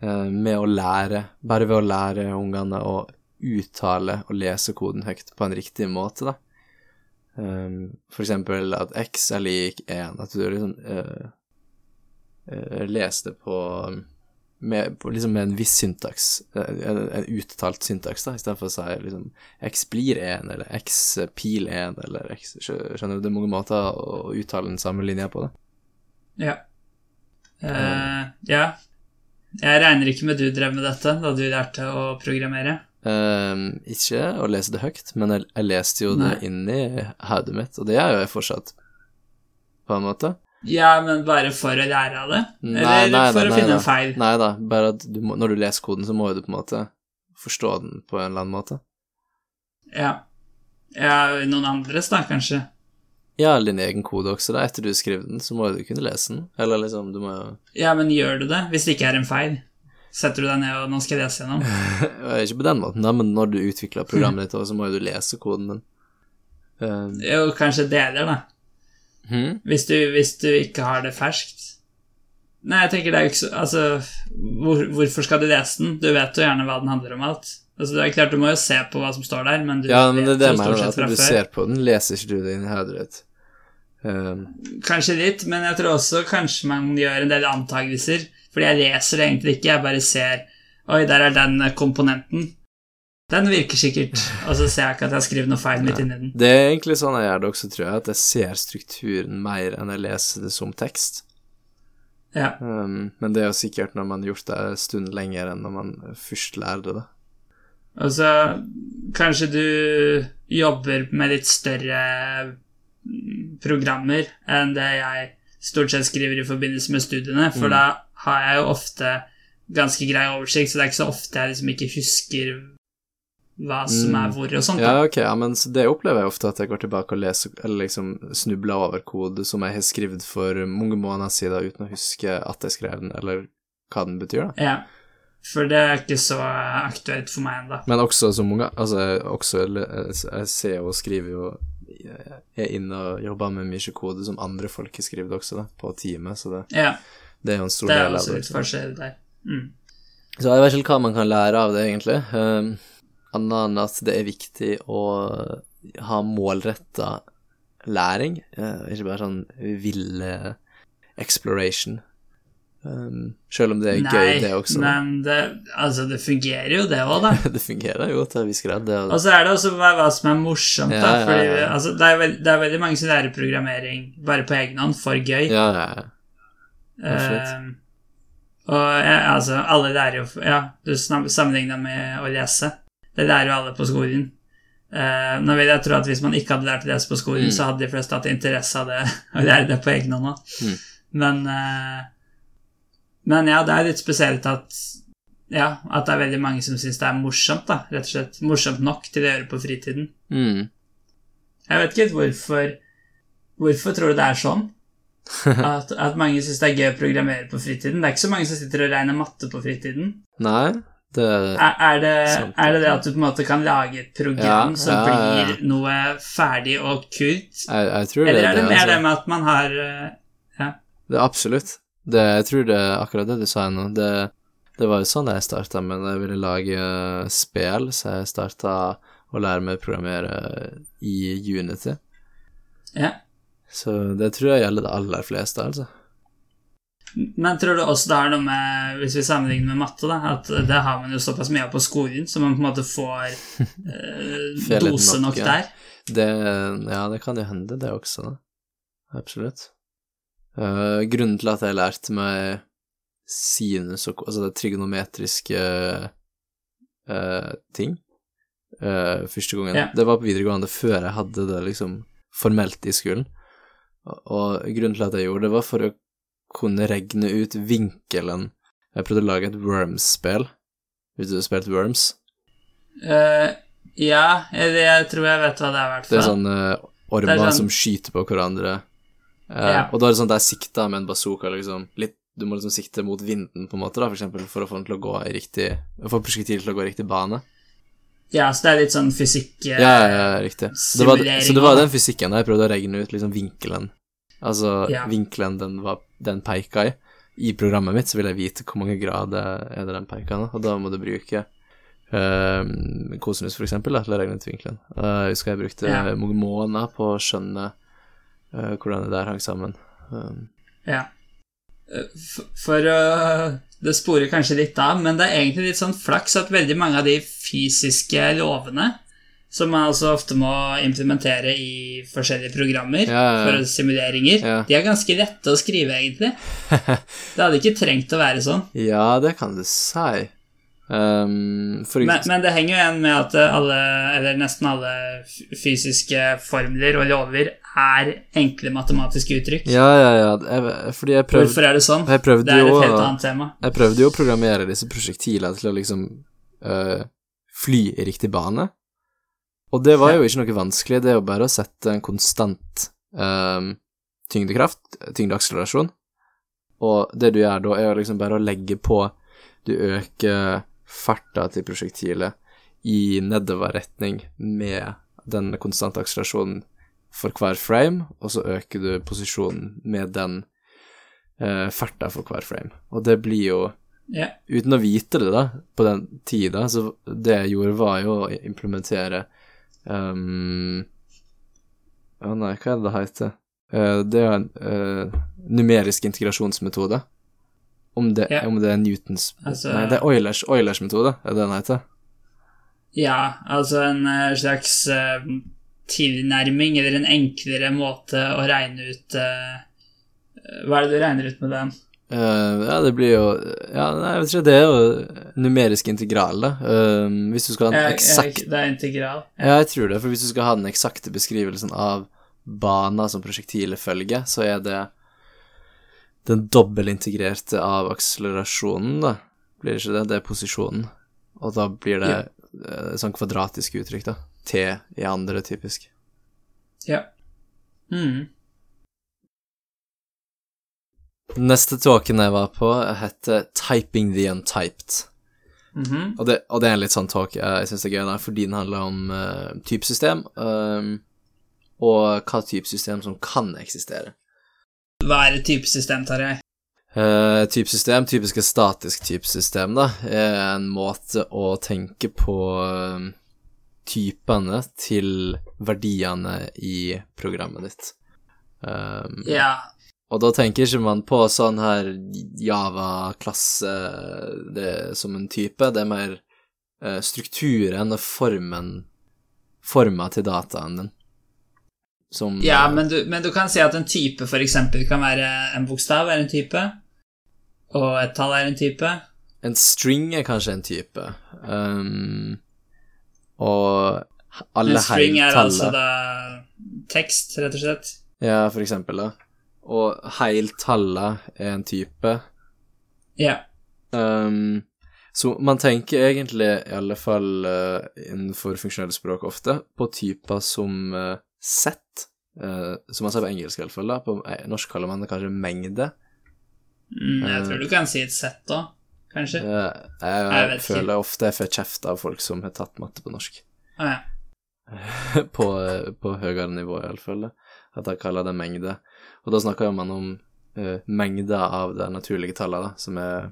eh, med å lære, bare ved å lære ungene å uttale og lese koden høyt på en riktig måte, da. Um, for eksempel at x er lik 1, at du liksom uh, uh, leser det på med, på, liksom med en viss syntaks, eh, en, en uttalt syntaks, da, istedenfor å si liksom x blir 1, eller x pil 1, eller x Skjønner du? Det er mange måter å uttale den samme linja på, da. Ja. Uh, ja. Jeg regner ikke med du drev med dette da du lærte å programmere. Ehm, ikke å lese det høyt, men jeg, jeg leste jo det inni hodet mitt, og det gjør jo jeg fortsatt, på en måte. Ja, men bare for å lære av det? Nei, Eller nei, for nei, å nei, finne en feil? Nei da, bare at du må, når du leser koden, så må du på en måte forstå den på en eller annen måte. Ja. ja. Noen andres, da, kanskje? Ja, din egen kode også, da. Etter du skriver den, så må du kunne lese den. Eller liksom, du må jo Ja, men gjør du det? Hvis det ikke er en feil? Setter du deg ned og 'nå skal jeg lese gjennom'? Ikke på den måten, da, men når du utvikler programmet ditt, så må jo du lese koden din. Ehm, Jo, kanskje deler, da. Hmm? Hvis du, hvis du ikke har det ferskt. Nei, jeg tenker det er jo ikke så Altså, hvor, hvorfor skal du lese den? Du vet jo gjerne hva den handler om alt. Altså, det er klart, Du må jo se på hva som står der, men du Ja, men det er det jo stort sett fra at du ser på den, leser ikke du det i hodet ditt. Um. Kanskje litt, men jeg tror også kanskje man gjør en del antagelser. Fordi jeg leser det egentlig ikke, jeg bare ser Oi, der er den komponenten. Den virker sikkert. Og så ser jeg ikke at jeg har skrevet noe feil midt inni den. Det er egentlig sånn jeg gjør det også, tror jeg, at jeg ser strukturen mer enn jeg leser det som tekst. Ja. Um, men det er jo sikkert når man har gjort det en stund lenger enn når man først lærte det, Altså, kanskje du jobber med litt større mm, programmer enn det jeg stort sett skriver i forbindelse med studiene, for Mm. da har jeg jo ofte ganske grei oversikt, så det er ikke så ofte jeg liksom ikke husker hva som Mm. er hvor og sånt. Ja, ok, ja, men det opplever jeg ofte at jeg går tilbake og leser, eller liksom snubler over kode som jeg har skrevet for mange måneder siden uten å huske at jeg skrev den, eller hva den betyr, da. Ja. For det er ikke så aktuelt for meg ennå. Men også så mange Altså, også Jeg ser og skriver jo Jeg er inne og jobber med mye kode som andre folk har skrevet også, da, på teamet, så det, Ja, det er jo en stor del av det. det. er også forskjell der. Mm. Så jeg vet ikke hva man kan lære av det, egentlig. Um, Annet enn at det er viktig å ha målretta læring, uh, ikke bare sånn ville exploration. Um, selv om det er gøy, det også. Nei, men det, altså, det fungerer jo, det òg, da. det fungerer jo til en viss grad. Det, Og så er det også hva, som er morsomt, da. Fordi, ja, ja. altså, det, er veld, det er veldig mange som lærer programmering bare på egen hånd, for gøy. ja, ja, ja. Eh, og ja, altså, alle lærer jo Ja, du sammenligna med å lese. Det lærer jo alle på skolen. Uh, nå vil jeg tro at hvis man ikke hadde lært å lese på skolen, Mm. så hadde de fleste hatt interesse av det, å lære det på egen hånd òg. Mm. Men uh, Men ja, det er litt spesielt at ja, at det er veldig mange som syns det er morsomt, da, rett og slett. Morsomt nok til å gjøre på fritiden. Mm. Jeg vet ikke helt hvorfor Hvorfor tror du det er sånn? At, at mange syns det er gøy å programmere på fritiden. Det er ikke så mange som sitter og regner matte på fritiden. Nei, det Er, er, det, er det det at du på en måte kan lage et program Ja, som ja, ja, blir noe ferdig og kult? jeg, jeg tror Eller er det mer altså. det med at man har Ja. Det absolutt. Det, jeg tror det er akkurat det du sa nå. Det, det var jo sånn jeg starta med da jeg ville lage eh, spill, så jeg starta å lære meg å programmere i Unity. Ja. Så det tror jeg gjelder det aller fleste, altså. Men tror du også det er noe med, hvis vi sammenligner med matte, da, at det har man jo såpass mye av på skolen, så man på en måte får eh, dose nok, nok ja. der? Det, ja, det kan jo hende, det også, da. Absolutt. Uh, grunnen til at jeg lærte meg sinus og Altså det trigonometriske uh, ting, uh, første gangen. Ja. Det var på videregående før jeg hadde det liksom formelt i skolen. Og, grunnen til at jeg gjorde det, var for å kunne regne ut vinkelen Jeg prøvde å lage et Worms-spill. Hvis du har spilt Worms? Uh, ja, jeg, jeg tror jeg vet hva det er, i hvert Det er fall. sånn eh, ormer er sånn- som skyter på hverandre. Uh, Ja. Og da er det sånn at jeg sikta med en bazooka, liksom. Litt, du må liksom sikte mot vinden, på en måte, da, for eksempel, for å få den til å gå i riktig Få prosjektilet til å gå i riktig bane. Ja, så det er litt sånn fysikk... Uh, Ja, ja, ja, riktig. Så det, var, så det var den fysikken der jeg prøvde å regne ut liksom vinkelen. Altså Ja. vinkelen den, var, den peika i. I programmet mitt så vil jeg vite hvor mange grader er det den peker nå, og da må du bruke uh, kosinus, for eksempel, da, til å regne ut vinkelen. Uh, jeg husker jeg brukte Ja. mange måneder på å skjønne uh, hvordan det der hang sammen. Um, Ja. For, For uh, Det sporer kanskje litt av, men det er egentlig litt sånn flaks at veldig mange av de fysiske lovene som man altså ofte må implementere i forskjellige programmer Ja, ja, for simuleringer, Ja. de er ganske lette å skrive, egentlig. Det hadde ikke trengt å være sånn. ja, det kan du si. Um, Men, men det henger jo igjen med at alle, eller nesten alle fysiske formler og lover er enkle matematiske uttrykk. Ja, ja, ja. Jeg, fordi jeg prøvde Hvorfor er det sånn? Det er jo et helt annet tema. Jeg prøvde jo å programmere disse prosjektilene til å liksom øh, fly i riktig bane. Og det var jo ikke noe vanskelig, det er jo bare å sette en konstant um, tyngdekraft, tyngdeakselerasjon, og det du gjør da, er jo liksom bare å legge på Du øker farta til prosjektilet i nedoverretning med den konstante akselerasjonen for hver frame, og så øker du posisjonen med den uh, farta for hver frame. Og det blir jo yeah. Uten å vite det, da, på den tida, så det jeg gjorde, var jo å implementere um, Å nei, hva er det det heter? Uh, det er en uh, numerisk integrasjonsmetode. Om det, Ja. om det er Newtons Altså- Nei, det er Oilers, Oilers metode, er det den heter? Ja, altså en eh, slags uh, tilnærming, eller en enklere måte å regne ut Hva er det du regner ut med den? Eh, ja, det blir jo Ja, nei, jeg vet ikke, det er jo numerisk integral, da. Uh, hvis du skal ha den eksakte eksakt Det er integral. Ja, jeg tror det, for hvis du skal ha den eksakte beskrivelsen av bana som prosjektilet følger, så er det den dobbeltintegrerte av akselerasjonen, da. Blir det ikke det? Det er posisjonen. Og da blir det eh, sånn kvadratisk uttrykk, da. T i andre, typisk. Ja. Mm. Neste talken jeg var på, heter Typing the Untyped. Mhm. Og det, og det er en litt sånn talk jeg, syns er gøy, da, fordi den handler om uh, typesystem, um, og hva typesystem som kan eksistere. Hva er et typesystem, Tarjei? Uh, typesystem, typisk et statisk typesystem, da, er en måte å tenke på uh, typene til verdiene i programmet ditt. Um, Ja, Og da tenker ikke man på sånn her Java-klasse det som en type, det er mer eh, strukturen og formen Forma til dataen din. Som ja eh, men, du, men du kan si at en type for eksempel kan være en bokstav er en type, og et tall er en type. En string er kanskje en type. Um, og alle en string er altså da tekst, rett og slett. Ja, for eksempel, da. Og heiltallet er en type. Ja. Um, så man tenker egentlig, i alle fall uh, innenfor funksjonelle språk ofte, på typer som uh, set, uh, som man sier på engelsk i alle fall. Da. På norsk kaller man det kanskje mengde. Mm, jeg tror du kan si et sett òg, kanskje. Uh, jeg, Jeg føler ikke. ofte jeg får kjeft av folk som har tatt matte på norsk. Å ja. på, på høyere nivå, i alle fall. At jeg kaller det mengde. Og da snakker man om uh, mengder av det naturlige tallet, da, som er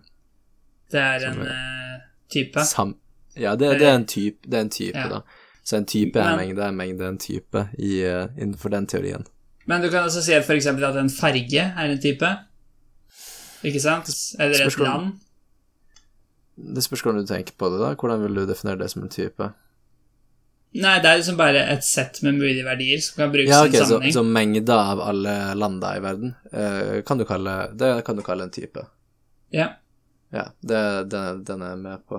Det er en er- eh, type. Sam ja, det, det er en type, det er en type Ja. da. Så en type er en Men- mengde, en mengde er en type i, uh, innenfor den teorien. Men du kan også si at eksempel at en farge er en type. Ikke sant? Eller et land. Det spørs hvordan du tenker på det, da. Hvordan vil du definere det som en type? Nei, det er liksom bare et sett med mulige verdier som kan brukes Ja, i ok, en så, sammenheng. så mengder av alle landa i verden uh, kan du kalle, det kan du kalle en type. Ja. Ja, det, den, den er jeg med på.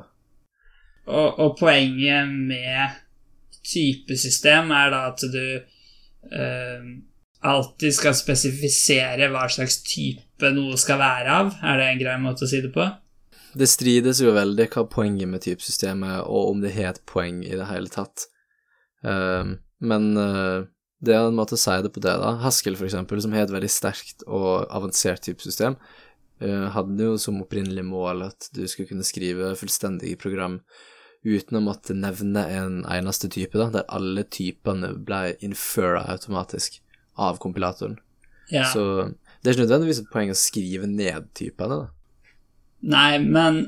Og, og poenget med typesystem er da at du uh, alltid skal spesifisere hva slags type noe skal være av. Er det en grei måte å si det på? Det strides jo veldig hva poenget med typesystemet og om det har et poeng i det hele tatt. Um, men uh, det er en måte å si det på det, da. Haskell, for eksempel, som har et veldig sterkt og avansert typesystem, uh, hadde jo som opprinnelig mål at du skulle kunne skrive fullstendige program uten å måtte nevne en eneste type, da, der alle typene ble infera automatisk av kompilatoren. Ja. Så det er ikke nødvendigvis et poeng å skrive ned typene, da. Nei, men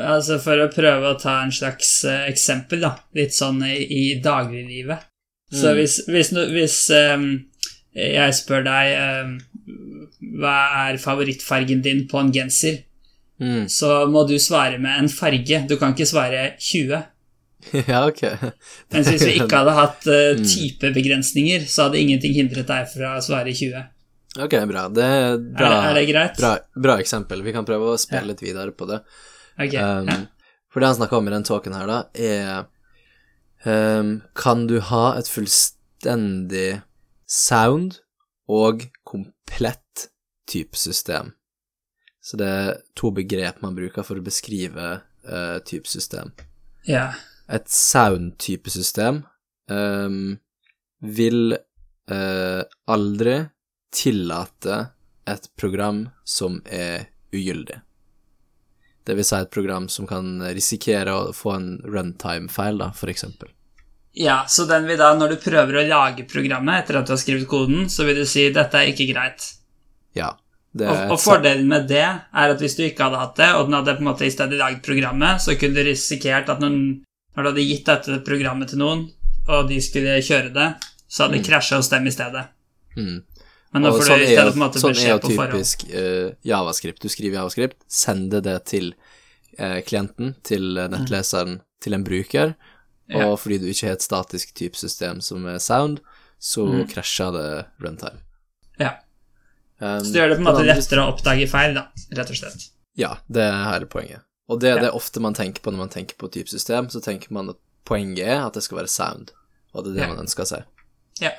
altså for å prøve å ta en slags eh, eksempel, da, litt sånn i, i dagliglivet. Så Mm. hvis, hvis, no- hvis um, jeg spør deg um, hva er favorittfargen din på en genser, Mm. så må du svare med en farge. Du kan ikke svare 20. ja, ok. Mens hvis vi ikke hadde hatt uh, typebegrensninger, så hadde ingenting hindret deg fra å svare 20. Ok, bra. Det er Er bra, det, er det greit? bra, bra eksempel. Vi kan prøve å spille Ja. litt videre på det. Ok, Um. For det han snakker om i den talken her, da, er um, Kan du ha et fullstendig sound og komplett typesystem? Så det er to begrep man bruker for å beskrive uh, typesystem. Yeah. Et sound-typesystem um, vil uh, aldri tillate et program som er ugyldig. Det vil si et program som kan risikere å få en runtime-feil, da, eksempel. Ja, så den vil da, når du prøver å lage programmet etter at du har skrevet koden, så vil du si 'dette er ikke greit'. Ja. Det Og, er og et fordelen med det er at hvis du ikke hadde hatt det, og den hadde på en måte i stedet lagd programmet, så kunne du risikert at noen, når du hadde gitt dette programmet til noen, og de skulle kjøre det, så hadde det krasja hos dem i stedet. Mm. Men Og får sånn du i er stedet jo- på en måte sånn er jo typisk uh, javascript. Du skriver javascript, sender det til uh, klienten, til nettleseren, nettleseren, til en bruker, Mm. Ja. og fordi du ikke har et statisk typesystem som er sound, så Mm. krasjer det runtime. Ja. Um, Så det gjør det på en måte lettere å oppdage feil, da, rett og slett. Ja, det er her poenget. Og det er Ja. det ofte man tenker på når man tenker på typesystem, så tenker man at poenget er at det skal være sound, og det er det Ja. man ønsker seg. Ja.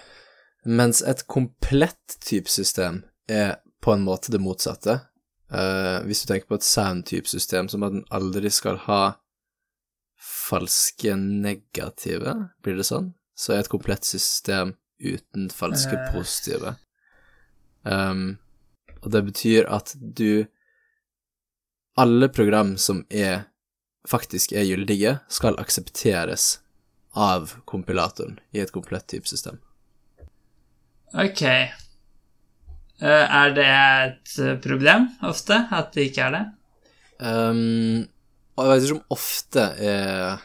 Mens et komplett typesystem er på en måte det motsatte. Uh, hvis du tenker på et sound-typesystem som at den aldri skal ha falske negative, blir det sånn? Så er et komplett system uten falske Eh. positive. Um, og det betyr at du Alle program som er faktisk er gyldige, skal aksepteres av kompilatoren i et komplett typesystem. Ok. Eh, Er det et problem ofte, at det ikke er det? Um, og jeg vet ikke om ofte er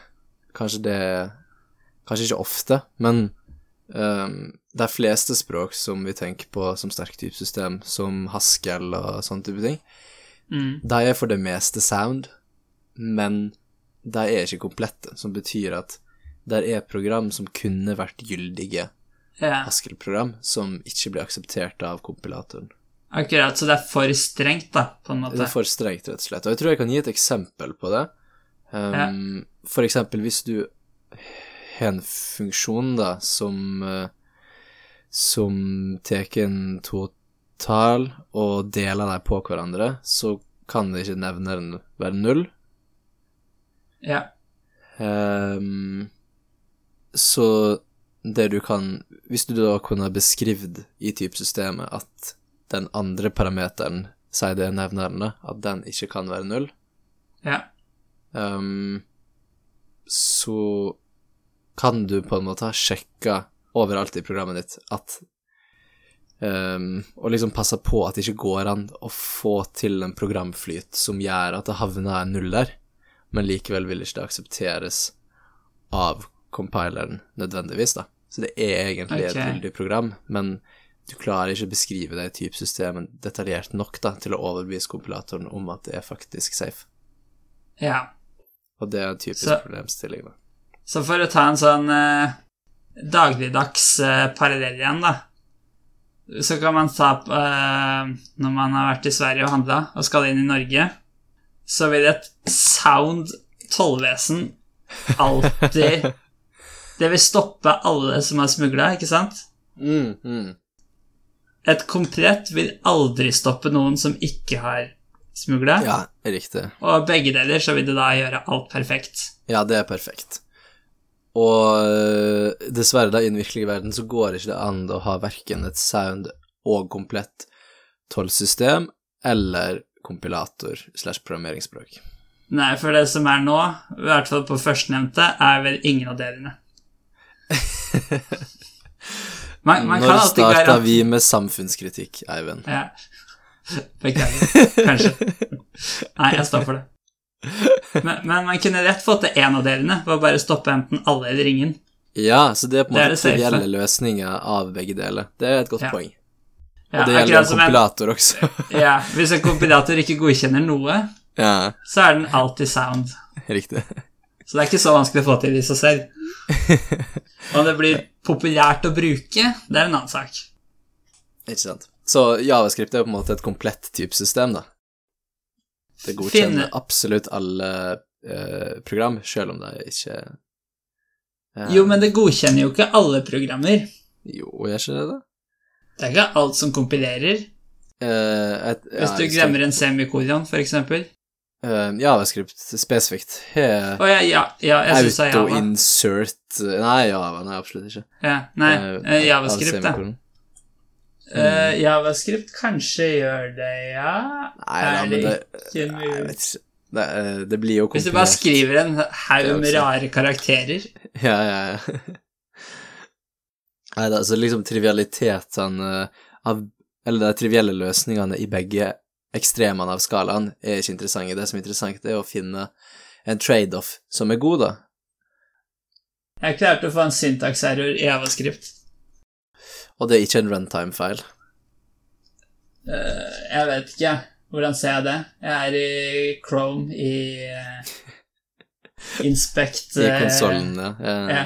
Kanskje det Kanskje ikke ofte, men um, er fleste språk som vi tenker på som sterkt typesystem, som Haskell og sånne type ting, Mm. de er for det meste sound, men de er ikke komplette, som betyr at der er program som kunne vært gyldige Ja, Haskell-program, som ikke blir akseptert av kompilatoren. akkurat. Så det er for strengt, da, på en måte? Det er for strengt, rett og slett. Og jeg tror jeg kan gi et eksempel på det. Um, For eksempel hvis du har en funksjon, da, som uh, som tar en total og deler dem på hverandre, så kan ikke nevneren være null. Ja. Um, så det du kan Hvis du da kunne beskrevet i typesystemet at den andre parameteren, sier det er nevneren, at den ikke kan være null, Ja. um, så kan du på en måte ha sjekka overalt i programmet ditt at um, Og liksom passe på at det ikke går an å få til en programflyt som gjør at det havner en null der, men likevel vil ikke det aksepteres av compileren nødvendigvis, da. Så det er egentlig okay. et gyldig program, men du klarer ikke å beskrive det typesystemet detaljert nok da, til å overbevise kompilatoren om at det er faktisk safe. ja. Og det er en typisk Så- problemstilling, da. Så for å ta en sånn eh, dagligdags eh, parallell igjen, da, så kan man ta eh, Når man har vært i Sverige og handla og skal inn i Norge, så vil et sound tollvesen alltid Det vil stoppe alle som har smugla, ikke sant? Mm, mm. Et komplett vil aldri stoppe noen som ikke har smugla. Ja, riktig. Og begge deler så vil det da gjøre alt perfekt. Ja, det er perfekt. Og øh, dessverre, da, i den virkelige verden så går ikke det an å ha verken et sound og komplett tollsystem eller kompilator slash programmeringsspråk. Nei, for det som er nå, i hvert fall på førstnevnte, er vel ingen av delene. Man, man Når starta vi med samfunnskritikk, Eivind? Ja. Beklager. Kanskje. Nei, jeg står for det. Men, men man kunne rett fått til én av delene, å bare stoppe enten alle eller ingen. Ja, så det er på en måte trivielle løsninger av begge deler. Det er et godt Ja. poeng. Ja, Og det gjelder en kompilator en- også. Ja, hvis en kompilator ikke godkjenner noe, ja, så er den alltid sound. riktig. Så det er ikke så vanskelig å få til i seg selv. Om det blir populært å bruke, det er en annen sak. Ikke sant. Så Javascript er jo på en måte et komplett typesystem, da. Det godkjenner Finne- absolutt alle eh, program, selv om det ikke eh, Jo, men det godkjenner jo ikke alle programmer. Jo, gjør ikke det det? Det er ikke alt som kompilerer. Eh, et, Hvis du glemmer en semikolon, for eksempel. Uh, Javascript spesifikt har Å ja, ja, ja er auto-insert Nei, Java. Nei, absolutt ikke. Ja, nei, Eh, eh, Javascript, da. Eh, Javascript kanskje gjør det, ja. Nei, da, men det ikke Nei, jeg vet ikke. Det, eh, det blir jo Hvis du bare skriver en haug med rare karakterer Ja, ja, ja. Nei da, så liksom trivialitetene av Eller de trivielle løsningene i begge ekstremene av skalaen er ikke interessante. Det som er interessant, er å finne en trade-off som er god, da. Jeg klarte å få en syntax-error i Javascript. Og det er ikke en runtime-feil. Uh, jeg vet ikke. Hvordan ser jeg det? Jeg er i Chrome i uh, Inspect I eh, konsollen, ja. ja. ja.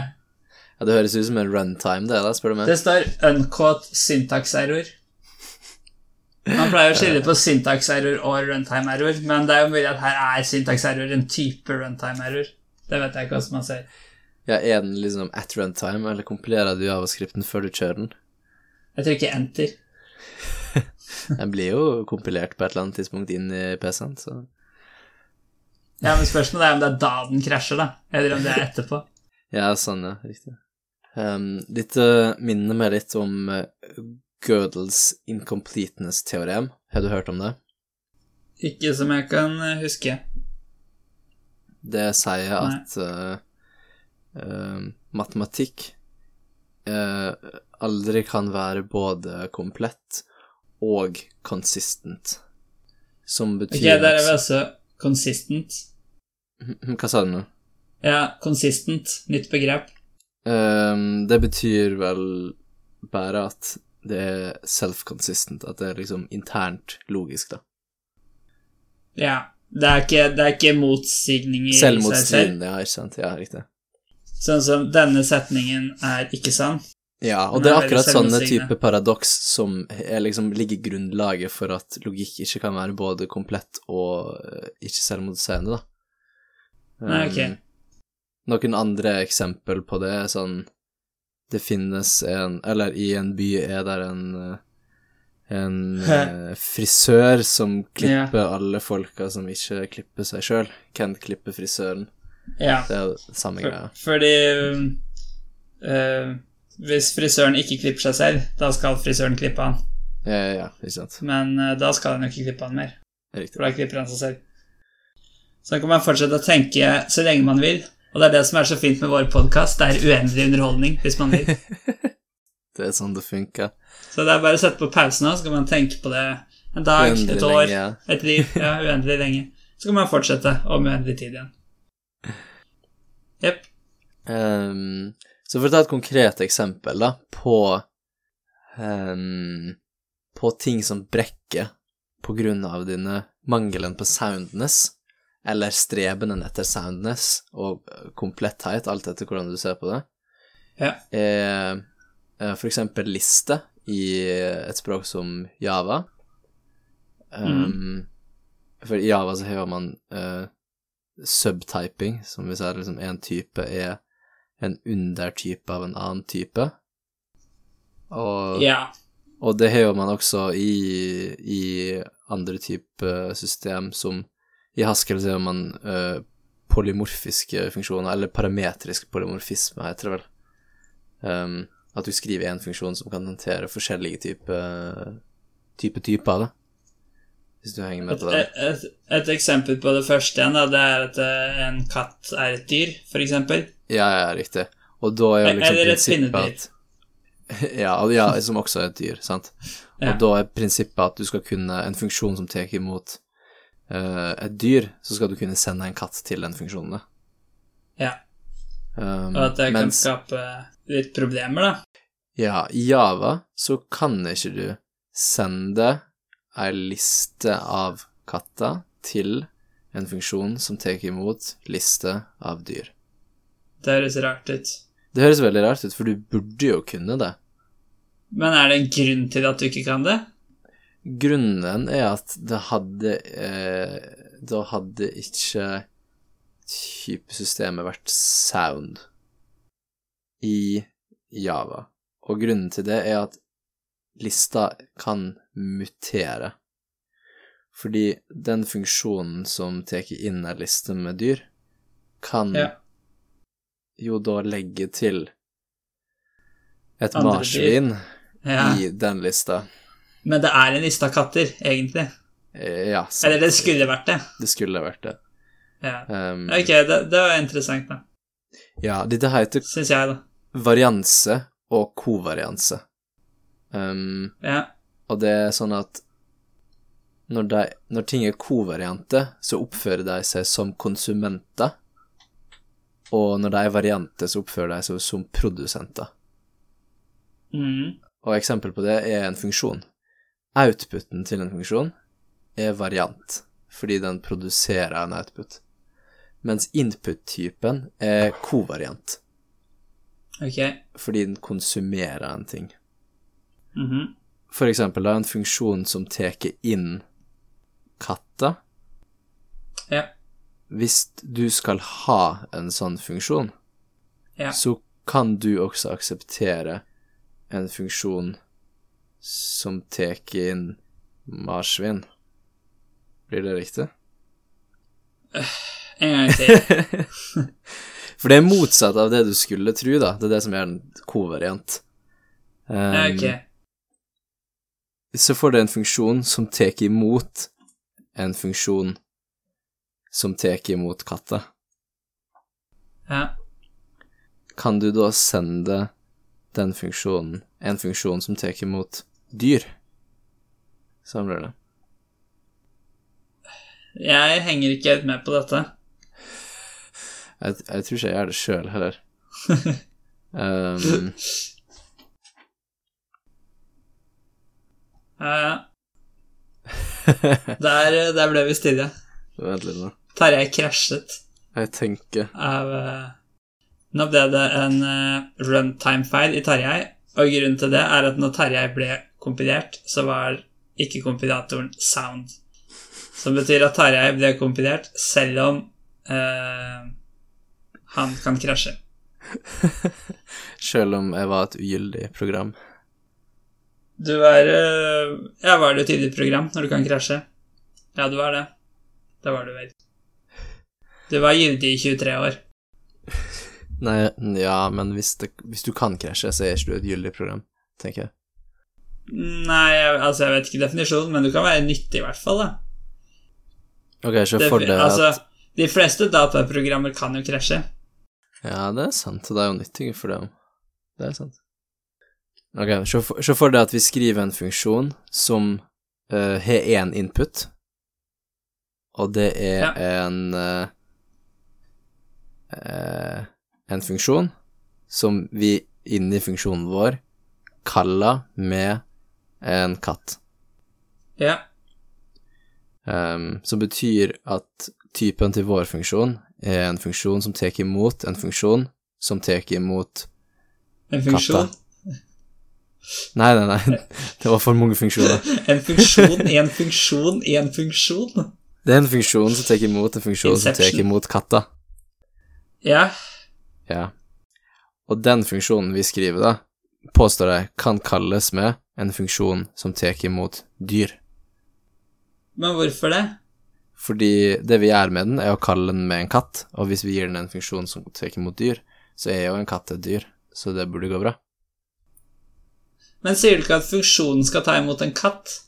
Ja, Det høres ut som en runtime, det, da, spør du meg. Det står uncaught syntax-error. Man pleier å skille på syntax-error og runtime-error, men det er jo mulig at her er syntax-error en type runtime-error. Det vet jeg ikke hva man sier. Ja, Er den liksom at runtime, eller kompilerer du javascripten før du kjører den? Jeg trykker enter. Den blir jo kompilert på et eller annet tidspunkt inn i PC-en, så Ja, men Spørsmålet er om det er da den krasjer, da, eller om det er etterpå. Ja, sånn, ja. Riktig. Um, dette minner meg litt om uh, Gödels incompleteness-teorem. Har du hørt om det? Ikke som jeg kan eh, huske. Det sier at uh, uh, matematikk uh, aldri kan være både komplett og consistent. Som Ok, betyr der er vi altså consistent. Hva sa du nå? Ja, consistent. Nytt begrep. Um, det betyr vel bare at det er self-consistent, at det er liksom internt logisk, da. Ja. Det er ikke, det er ikke motsigning i seg selv. Ja, ikke sant? Ja, riktig. Sånn som denne setningen er ikke sann. Ja, og det er akkurat sånne type paradoks som liksom ligger grunnlaget for at logikk ikke kan være både komplett og eh, ikke selvmotsigende, da. Nei, ok. Um, Noen andre eksempel på det er sånn Det finnes en Eller i en by er det en eh, en eh, frisør som klipper alle folka som ikke klipper seg sjøl. Hvem klipper frisøren? Ja. Det er samme For, greia. fordi øh, Hvis frisøren ikke klipper seg selv, da skal frisøren klippe han. Ja, ja, ja, ikke sant. Men øh, da skal han jo ikke klippe han mer, Riktig. for da klipper han seg selv. Så kan man fortsette å tenke så lenge man vil. Og det er det som er så fint med vår podkast. Det er uendelig underholdning hvis man vil. Det er sånn det funker. Så det er bare å sette på pause nå, så kan man tenke på det en dag, Uendelig et år, lenge, ja. et liv. Ja, uendelig lenge. Så kan man fortsette om uendelig tid igjen. Jepp. Um, så for å ta et konkret eksempel, da, på um, På ting som brekker på grunn av dine mangelen på soundness, eller strebenen etter soundness og eh, kompletthet, alt etter hvordan du ser på det, Ja. er eh, for eksempel liste i et språk som Java. Ehm, For i Java så har man uh, subtyping, som vi sier liksom en type er en undertype av en annen type. Og, Ja. og det har man også i, i andre typer system, som i Haskell sier man uh, polymorfiske funksjoner, eller parametrisk polymorfisme, heter det vel. Um, at du skriver én funksjon som kan håndtere forskjellige typer type typer, da. Hvis du henger med på det. et, et eksempel på det første igjen, da, det er at eh, en katt er et dyr, eksempel. Ja, ja, riktig. Og da er jo liksom Eller et pinnedyr. ja, ja, som også er et dyr, sant. Ja. Og da er prinsippet at du skal kunne En funksjon som tar imot et dyr, så skal du kunne sende en katt til den funksjonen. Ja. Um, Og at det kan mens skape litt problemer, da. ja, i Java så kan ikke du sende ei liste av katter til en funksjon som tar imot liste av dyr. Det høres rart ut. Det høres veldig rart ut, for du burde jo kunne det. Men er det en grunn til at du ikke kan det? Grunnen er at det hadde eh, Da hadde ikke typesystemet vært sound i Java. Og grunnen til det er at lista kan mutere. Fordi den funksjonen som tar inn ei liste med dyr, kan Ja. jo da legge til et marsvin Ja. i den lista. Men det er en liste av katter, egentlig. Eh, Ja, sant. Eller det skulle vært det. Det skulle vært det. Ja. Um, Ok, det, det var interessant, da. Ja, dette heter Syns jeg, da. varianse og kovarianse. Um, Ja. og det er sånn at når, de, når ting er kovariante, så oppfører de seg som konsumenter. Og når de er variante, så oppfører de seg som produsenter. Mm. Og eksempel på det er en funksjon. Outputen til en funksjon er variant, fordi den produserer en output. Mens input-typen er kovariant, Okay. fordi den konsumerer en ting. Mhm. For eksempel da en funksjon som tar inn katter. Ja. Hvis du skal ha en sånn funksjon, Ja. så kan du også akseptere en funksjon som tar inn marsvin. Blir det riktig? En gang til. For det er motsatt av det du skulle tro, da. Det er det som er den kovariant. Um, okay. ok. Så får du en funksjon som tar imot en funksjon som tar imot katta. Ja. Kan du da sende den funksjonen, en funksjon som tar imot dyr? Samler det. Jeg henger ikke helt med på dette. Jeg, jeg tror ikke jeg gjør det sjøl heller. um, Ja, ja. Der, der ble vi stille. vent litt nå. Tarjei krasjet Jeg tenker av eh, Nå ble det en uh, runtime-feil i Tarjei, og grunnen til det er at når Tarjei ble kompilert, så var ikke kompilatoren sound. Som betyr at Tarjei ble kompilert selv om eh, han kan krasje. selv om jeg var et ugyldig program. Du er eh, Ja, var det et tydelig program når du kan krasje? Ja, du var det. Det var du vel. Du var gyldig i 23 år. Nei, ja, men hvis, det, hvis du kan krasje, så er ikke du et gyldig program, tenker jeg. Nei, jeg, altså, jeg vet ikke definisjonen, men du kan være nyttig, i hvert fall. da. Ok, så Det, for deg altså, at de fleste dataprogrammer kan jo krasje. Ja, det er sant, og det er jo nyttig for dem. Det er sant. Ok, så for, så for det at vi skriver en funksjon som uh, har én input, og det er Ja. en uh, En funksjon som vi inni funksjonen vår kaller med en katt. Ja. Um, som betyr at typen til vår funksjon er en funksjon som tar imot en funksjon som tar imot En funksjon. Nei, nei, nei, det var for mange funksjoner. En funksjon, en funksjon, en funksjon. Det er en funksjon som tar imot en funksjon som tar imot katta. Ja. Ja. Og den funksjonen vi skriver, da, påstår jeg kan kalles med en funksjon som tar imot dyr. Men hvorfor det? Fordi det vi gjør med den, er å kalle den med en katt, og hvis vi gir den en funksjon som tar imot dyr, så er jo en katt et dyr, så det burde gå bra. Men sier du ikke at funksjonen skal ta imot en katt?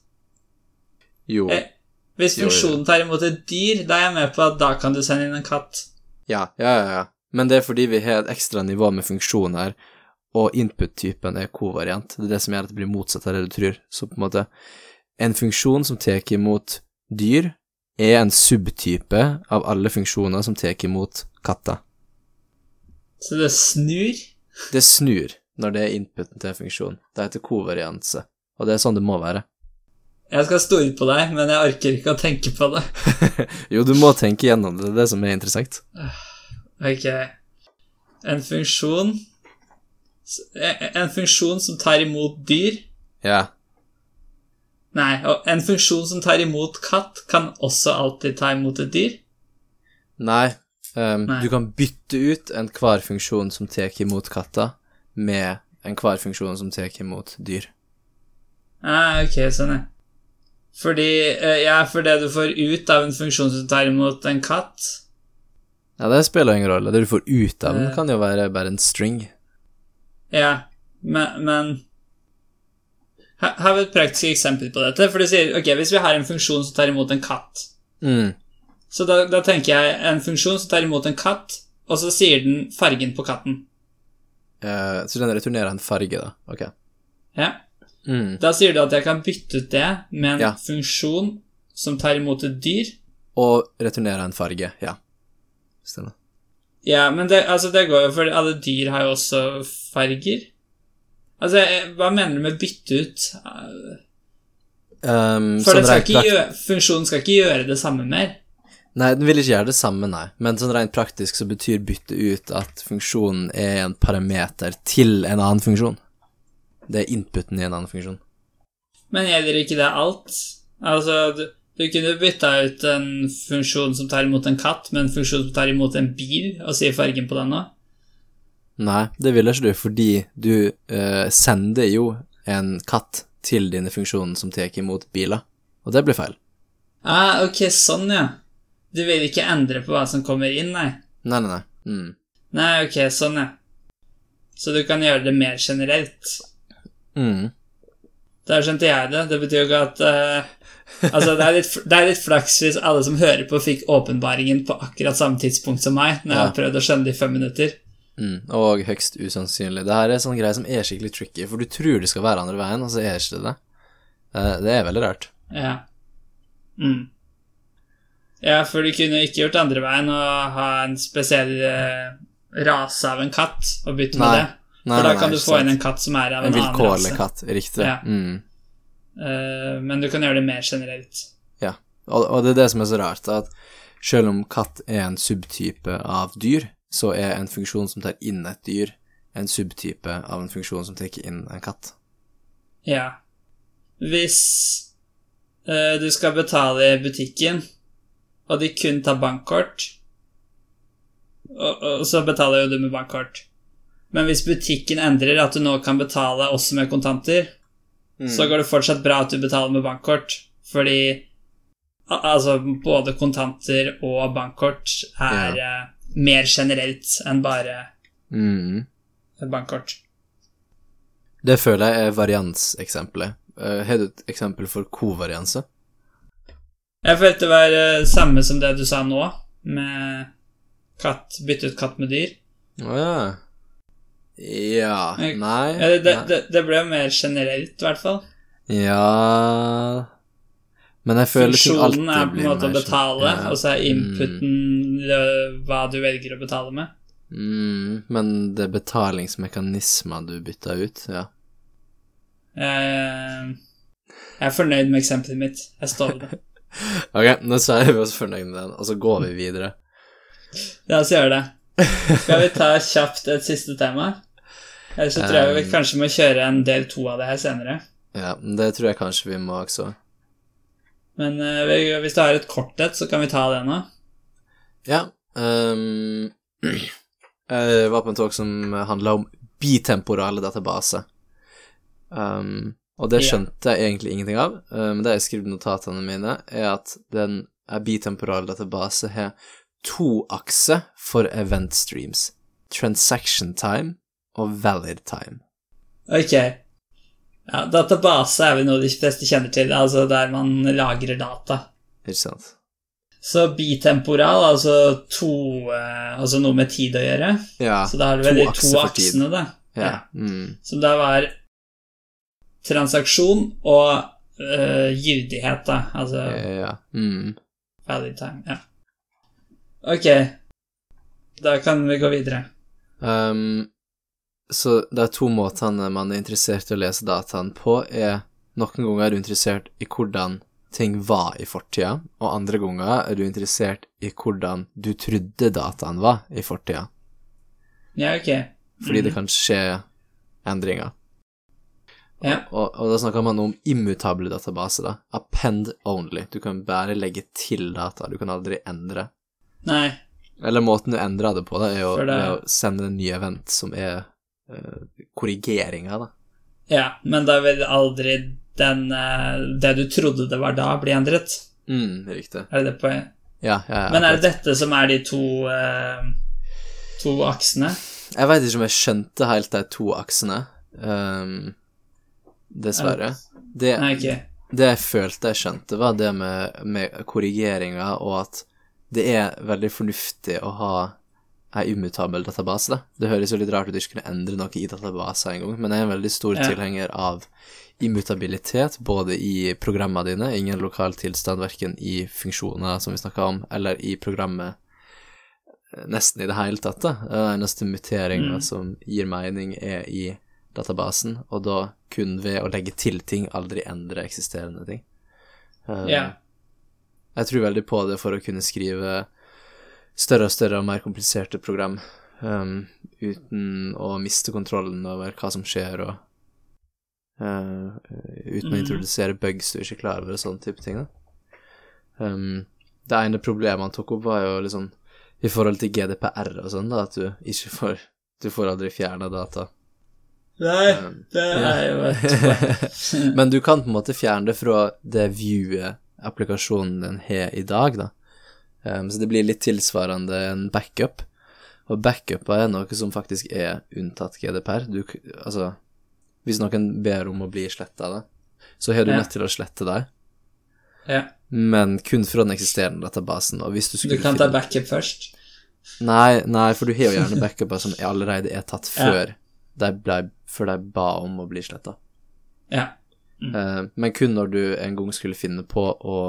Jo. Eh, Hvis Jo, jo. funksjonen tar imot et dyr, da er jeg med på at da kan du sende inn en katt. Ja, ja, ja, ja. Men det er fordi vi har et ekstra nivå med funksjon her, og input-typen er kovariant. Det er det som gjør at det blir motsatt av det du tror. Så på en måte En funksjon som tar imot dyr, er en subtype av alle funksjoner som tar imot katter. Så det snur. Det snur når det er inputen til en funksjon. Det heter kovarianse, og det er sånn det må være. Jeg skal stole på deg, men jeg orker ikke å tenke på det. Jo, du må tenke gjennom det, det er det som er interessant. Ok. En funksjon En funksjon som tar imot dyr Ja. Nei, og en funksjon som tar imot katt, kan også alltid ta imot et dyr. Nei, Um, Nei. du kan bytte ut enhver funksjon som tar imot katter, med enhver funksjon som tar imot dyr. Ah, ok, sånn, ja. Fordi eh, Ja, for det du får ut av en funksjon som tar imot en katt Ja, det spiller ingen rolle. Det du får ut av den, Eh. kan jo være bare en string. Ja, men, men Her vi et praktisk eksempel på dette. For du sier ok, hvis vi har en funksjon som tar imot en katt, Mm. så da, da tenker jeg en funksjon som tar imot en katt, og så sier den fargen på katten. Uh, så den returnerer en farge, da. Ok. Ja. Mm. Da sier du at jeg kan bytte ut det med en Ja. funksjon som tar imot et dyr. Og returnerer en farge, ja. Stemmer. Ja, men det, altså det går jo, for alle dyr har jo også farger. Altså, hva mener du med bytte ut? Um, For sånn skal gjøre, funksjonen skal ikke gjøre det samme mer. Nei, den vil ikke gjøre det samme, nei. Men sånn rent praktisk så betyr bytte ut at funksjonen er en parameter til en annen funksjon. Det er inputen i en annen funksjon. Men gjelder ikke det alt? Altså, du, kunne bytta ut en funksjon som tar imot en katt, med en funksjon som tar imot en bil, og sier fargen på den òg? Nei, det vil ikke du, fordi du eh, sender jo en katt til dine funksjoner som tar imot biler, og det blir feil. Ah, ok, sånn, ja. Du vil ikke endre på hva som kommer inn, nei? Nei, nei, nei. Mm. Nei, ok, sånn, ja. Så du kan gjøre det mer generelt. Mm. Der skjønte jeg det. Det betyr jo ikke at eh, Altså, det er, litt, det er litt flaks hvis alle som hører på, fikk åpenbaringen på akkurat samme tidspunkt som meg, når jeg har prøvd å skjønne det i fem minutter. Mm. Og høgst usannsynlig. Det her er sånn greie som er skikkelig tricky, for du tror det skal være andre veien, og så er ikke det det. Eh, det er veldig rart. Ja. Mm. Ja, for du kunne ikke gjort andre veien å ha en spesiell eh, rase av en katt og bytte med Nei. det. Nei, For da kan nei, du få inn en katt som er av En en, annen vilkårlig rase. katt, riktig. Ja. Mm. Eh, men du kan gjøre det mer generelt. Ja, og, og det er det som er så rart, at selv om katt er en subtype av dyr, så er en funksjon som tar inn et dyr, en subtype av en funksjon som tar inn en katt. Ja. Hvis uh, du skal betale i butikken, og de kun tar bankkort, og, og så betaler jo du med bankkort. Men hvis butikken endrer at du nå kan betale også med kontanter, så går det fortsatt bra at du betaler med bankkort, fordi altså både kontanter og bankkort er eh, mer generelt enn bare Mm. bankkort. Det føler jeg er varianseksempelet. Eh, Har du et eksempel for kovarianse? Jeg følte det var uh, samme som det du sa nå, med katt, bytte ut katt med dyr. Å ja. Ja Nei. Ja, Det, det, det ble mer generelt, i hvert fall. Ja Men jeg føler ting alltid Funksjonen er på en måte å betale, sånn- ja. og så er inputen mm. hva du velger å betale med. Mm, men det er betalingsmekanismer du bytter ut, ja. Jeg, jeg er fornøyd med eksempelet mitt. Jeg står ved det. Ok, nå er vi oss fornøyd med den, og så går vi videre. Ja, så gjør det. Skal vi ta kjapt et siste tema? Ellers så tror jeg vi Um, kanskje må kjøre en del to av det her senere. Ja, det tror jeg kanskje vi må også. Men uh, hvis du har et kort et, så kan vi ta det nå. Ja, Um, Jeg var på en talk som handla om bitemporale databaser. Um, og det skjønte jeg egentlig ingenting av, men men det jeg skrev i notatene mine, er at den bitemporale bitemporal database har to akser for event streams. Transaction time og valid time. Ok. Ja, database er vel noe de fleste kjenner til, altså der man lagrer data. Ikke sant? Så bitemporal, altså to eh, Altså noe med tid å gjøre. Ja. Så da har du vel de to aksene, da. Ja. Mm. Som da var transaksjon og uh, gyldighet, da. Altså ja. Mm. valid time. Ja. Ok. Da kan vi gå videre. Um, så er to måter man er interessert i å lese dataen på, er noen ganger er du interessert i hvordan ting var i fortida, og andre ganger er du interessert i hvordan du trodde dataen var i fortida, Ja, ok. fordi Mhm. det kan skje endringer. Ja. Og, og da snakker man om immutable databaser, da. Append only. Du kan bare legge til data, du kan aldri endre. Nei. Eller måten du endrer det på, da, er jo det- å sende en ny event som er uh, korrigeringa, da. Ja, men da vil aldri den uh, Det du trodde det var da, bli endret. Mm, riktig. Er det det poenget? Ja, ja, ja. Men er det dette som er de to uh, To aksene? Jeg veit ikke om jeg skjønte helt de to aksene, um, dessverre. Det, Nei, okay. det jeg følte jeg skjønte, var det med, med korrigeringa og at det er veldig fornuftig å ha ei umutabel database, da. Det høres jo litt rart ut at du ikke kunne endre noe i databaser engang, men jeg er en veldig stor Ja. tilhenger av immutabilitet, både i programmene dine, ingen lokal tilstand verken i funksjoner, som vi snakka om, eller i programmet eh, nesten i det hele tatt, da. Den eneste muteringa Mm. som gir mening, er i databasen, og da kun ved å legge til ting, aldri endre eksisterende ting. Um, Ja. Jeg tror veldig på det for å kunne skrive større og større og mer kompliserte program um, uten å miste kontrollen over hva som skjer, og uh, uten å Mhm. introdusere bugs du ikke klarer klar over, og sånne type ting. Da. Um, det ene problemet han tok opp, var jo liksom i forhold til GDPR og sånn, da, at du ikke får Du får aldri fjerna data. Nei, Um, det er jo et. Men du kan på en måte fjerne det fra det viewet applikasjonen din har i dag, da. Um, så det blir litt tilsvarende en backup. Og backuper er noe som faktisk er unntatt GDPR. Du, altså, hvis noen ber om å bli sletta, da, så har du Ja. nødt til å slette deg. Ja. men kun fra den eksisterende databasen. Og hvis du Du skulle kan ta backup først. Nei, nei, for du har jo gjerne backuper som allerede er tatt Ja. før, de ble, før de ba om å bli sletta. Ja. Eh, men kun når du en gang skulle finne på å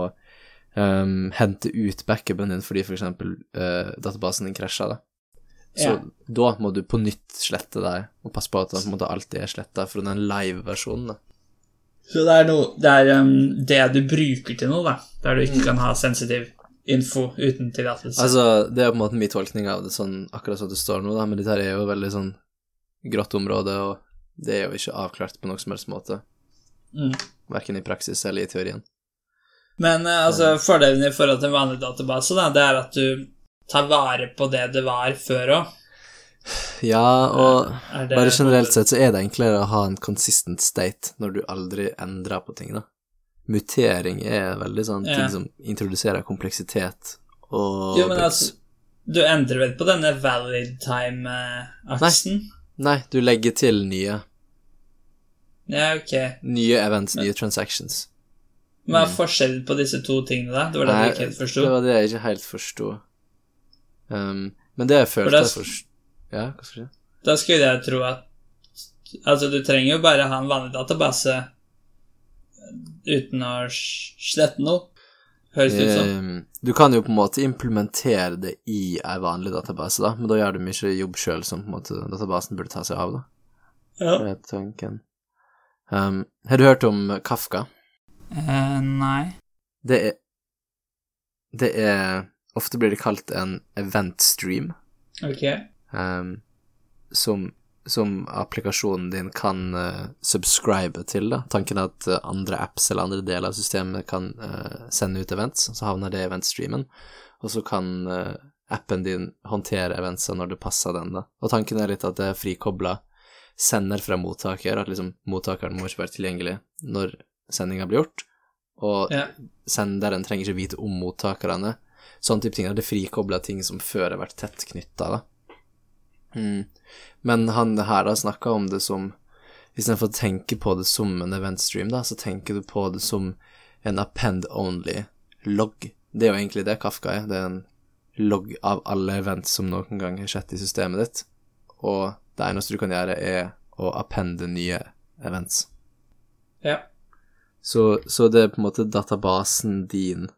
um, hente ut backupen din fordi f.eks. Uh, databasen din krasja, da. Så Ja. da må du på nytt slette deg, og passe på at den måte alltid er sletta fra den live-versjonen. Så det er, noe, det, er um, det du bruker til noe, da. Der du ikke kan ha sensitiv info uten tillatelse. Altså, det er på en måte min tolkning av det sånn akkurat som det står nå, da, men dette er jo veldig sånn grått område, og det er jo ikke avklart på noen som helst måte, mm. verken i praksis eller i teorien. Men eh, altså, fordelen i forhold til en vanlig database, da, det er at du tar vare på det det var før òg. Ja, og det bare generelt sett så er det enklere å ha en consistent state når du aldri endrer på ting, da. Mutering er veldig sånn Ja. ting som introduserer kompleksitet og Jo, men altså Du endrer vel på denne valid time-aksen? Nei, du legger til nye. Ja, ok. Nye events, nye transactions. Hva er forskjellen på disse to tingene, da? Det var det Mm. Nei, jeg ikke helt forsto. det var det jeg ikke helt forsto. Um, men det jeg følte jeg s- forst... Ja, hva skal jeg si? Da skulle jeg tro at Altså, du trenger jo bare ha en vanlig database uten å slette noe. Høres det ut som. Um, du kan jo på en måte implementere det i ei vanlig database, da, men da gjør du mye jobb sjøl som på en måte databasen burde ta seg av, da. Ja. Det er tanken. Um, har du hørt om Kafka? Uh, nei. Det er Det er Ofte blir det kalt en event stream, Ok. um, som, som applikasjonen din kan uh, subscribe til, da. Tanken er at uh, andre apps eller andre deler av systemet kan uh, sende ut events, så havner det i eventstreamen, og så kan appen din håndtere eventsa når det passer den, da. Og tanken er litt at det er frikobla sender fra mottaker, at liksom mottakeren må ikke være tilgjengelig når sendinga blir gjort, og Ja. senderen trenger ikke vite om mottakerne. Sånn type ting. Det frikobla ting som før har vært tett knytta, da. Mm. Men han her har snakka om det som Istedenfor å tenke på det som en eventstream, da, så tenker du på det som en append only logg. Det er jo egentlig det Kafka er. Det er en logg av alle events som noen gang har skjedd i systemet ditt. Og det eneste du kan gjøre, er å appende nye events. Ja. Så, så det er på en måte databasen din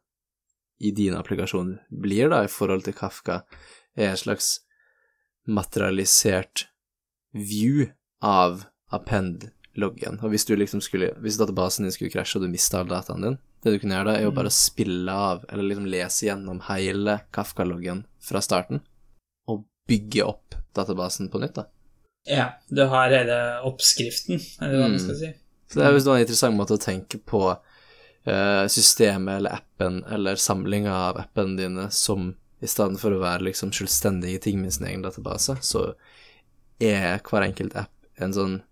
i din applikasjon blir, da, i forhold til Kafka, er en slags materialisert view av append-loggen. Og hvis du liksom skulle Hvis databasen din skulle krasje, og du mista all dataen din, det du kunne gjøre da, er jo bare spille av, eller liksom lese gjennom hele Kafka-loggen fra starten, og bygge opp databasen på nytt, da. Ja. Du har hele oppskriften, eller hva man Mm. skal si. Så det er jo en interessant måte å tenke på eh, systemet eller appen eller samlinga av appene dine som i stedet for å være liksom selvstendige ting med sin egen database, så er hver enkelt app en sånn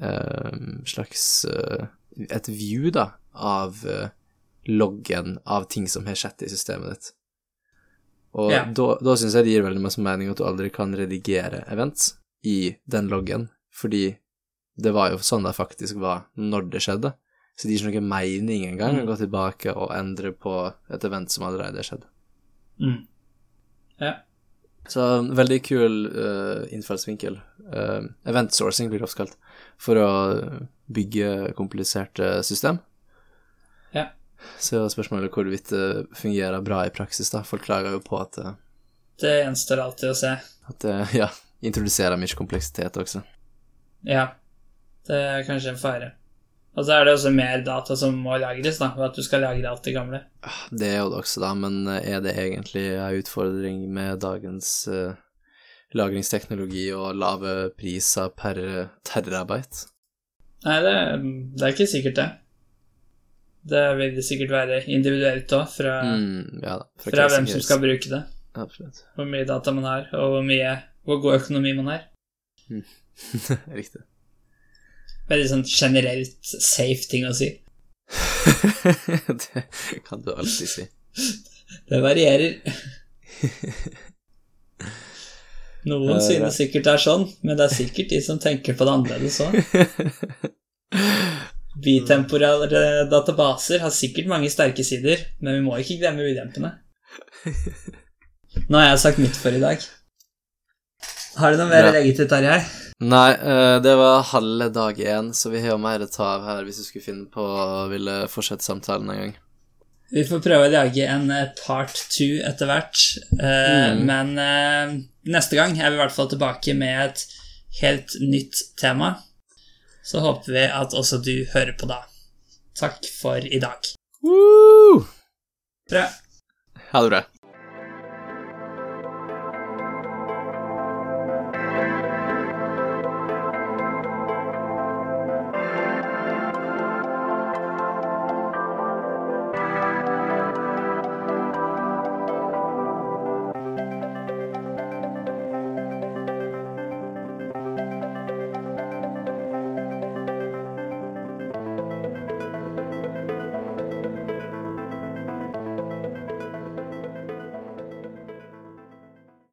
eh, slags eh, et view, da, av loggen av ting som har skjedd i systemet ditt. Og Ja. da, da syns jeg det gir veldig masse mening at du aldri kan redigere events i den loggen, fordi det var jo sånn det faktisk var når det skjedde. Så det gir ikke noe mening engang å gå tilbake og endre på et event som allerede er skjedd. Mm. Ja. Så veldig kul uh, innfallsvinkel. Uh, event sourcing blir det også kalt. For å bygge kompliserte system. Ja. Så er spørsmålet hvorvidt det fungerer bra i praksis, da. Folk klager jo på at, uh, Det gjenstår alltid å se. at ja, introduserer mye kompleksitet også. Ja. Det er kanskje en fare. Og så er det også mer data som må lagres, da, ved at du skal lagre alt det gamle. Det er jo det også, da, men er det egentlig en utfordring med dagens uh, lagringsteknologi og lave priser per terabyte? Nei, det, det er ikke sikkert det. Det vil det sikkert være individuelt òg, fra, Mm, ja da. fra hvem som skal bruke det. Absolutt. Hvor mye data man har, og hvor mye hvor god økonomi man har. Riktig. Veldig sånn generelt safe ting å si. det kan du alltid si. Det varierer. Noen Eh, synes sikkert det er sånn, men det er sikkert de som tenker på det annerledes òg. Bitemporale databaser har sikkert mange sterke sider, men vi må ikke glemme ulempene. Nå har jeg sagt mitt for i dag. Har du noe mer Ja. å legge til, Tarjei? Nei, eh, det var halve dag én, så vi har jo mer å ta av her hvis du skulle finne på å ville fortsette samtalen en gang. Vi får prøve å lage en eh, part two etter hvert, eh, Mm. men neste gang er vi i hvert fall tilbake med et helt nytt tema. Så håper vi at også du hører på da. Takk for i dag. Woo! Bra. Ha det bra.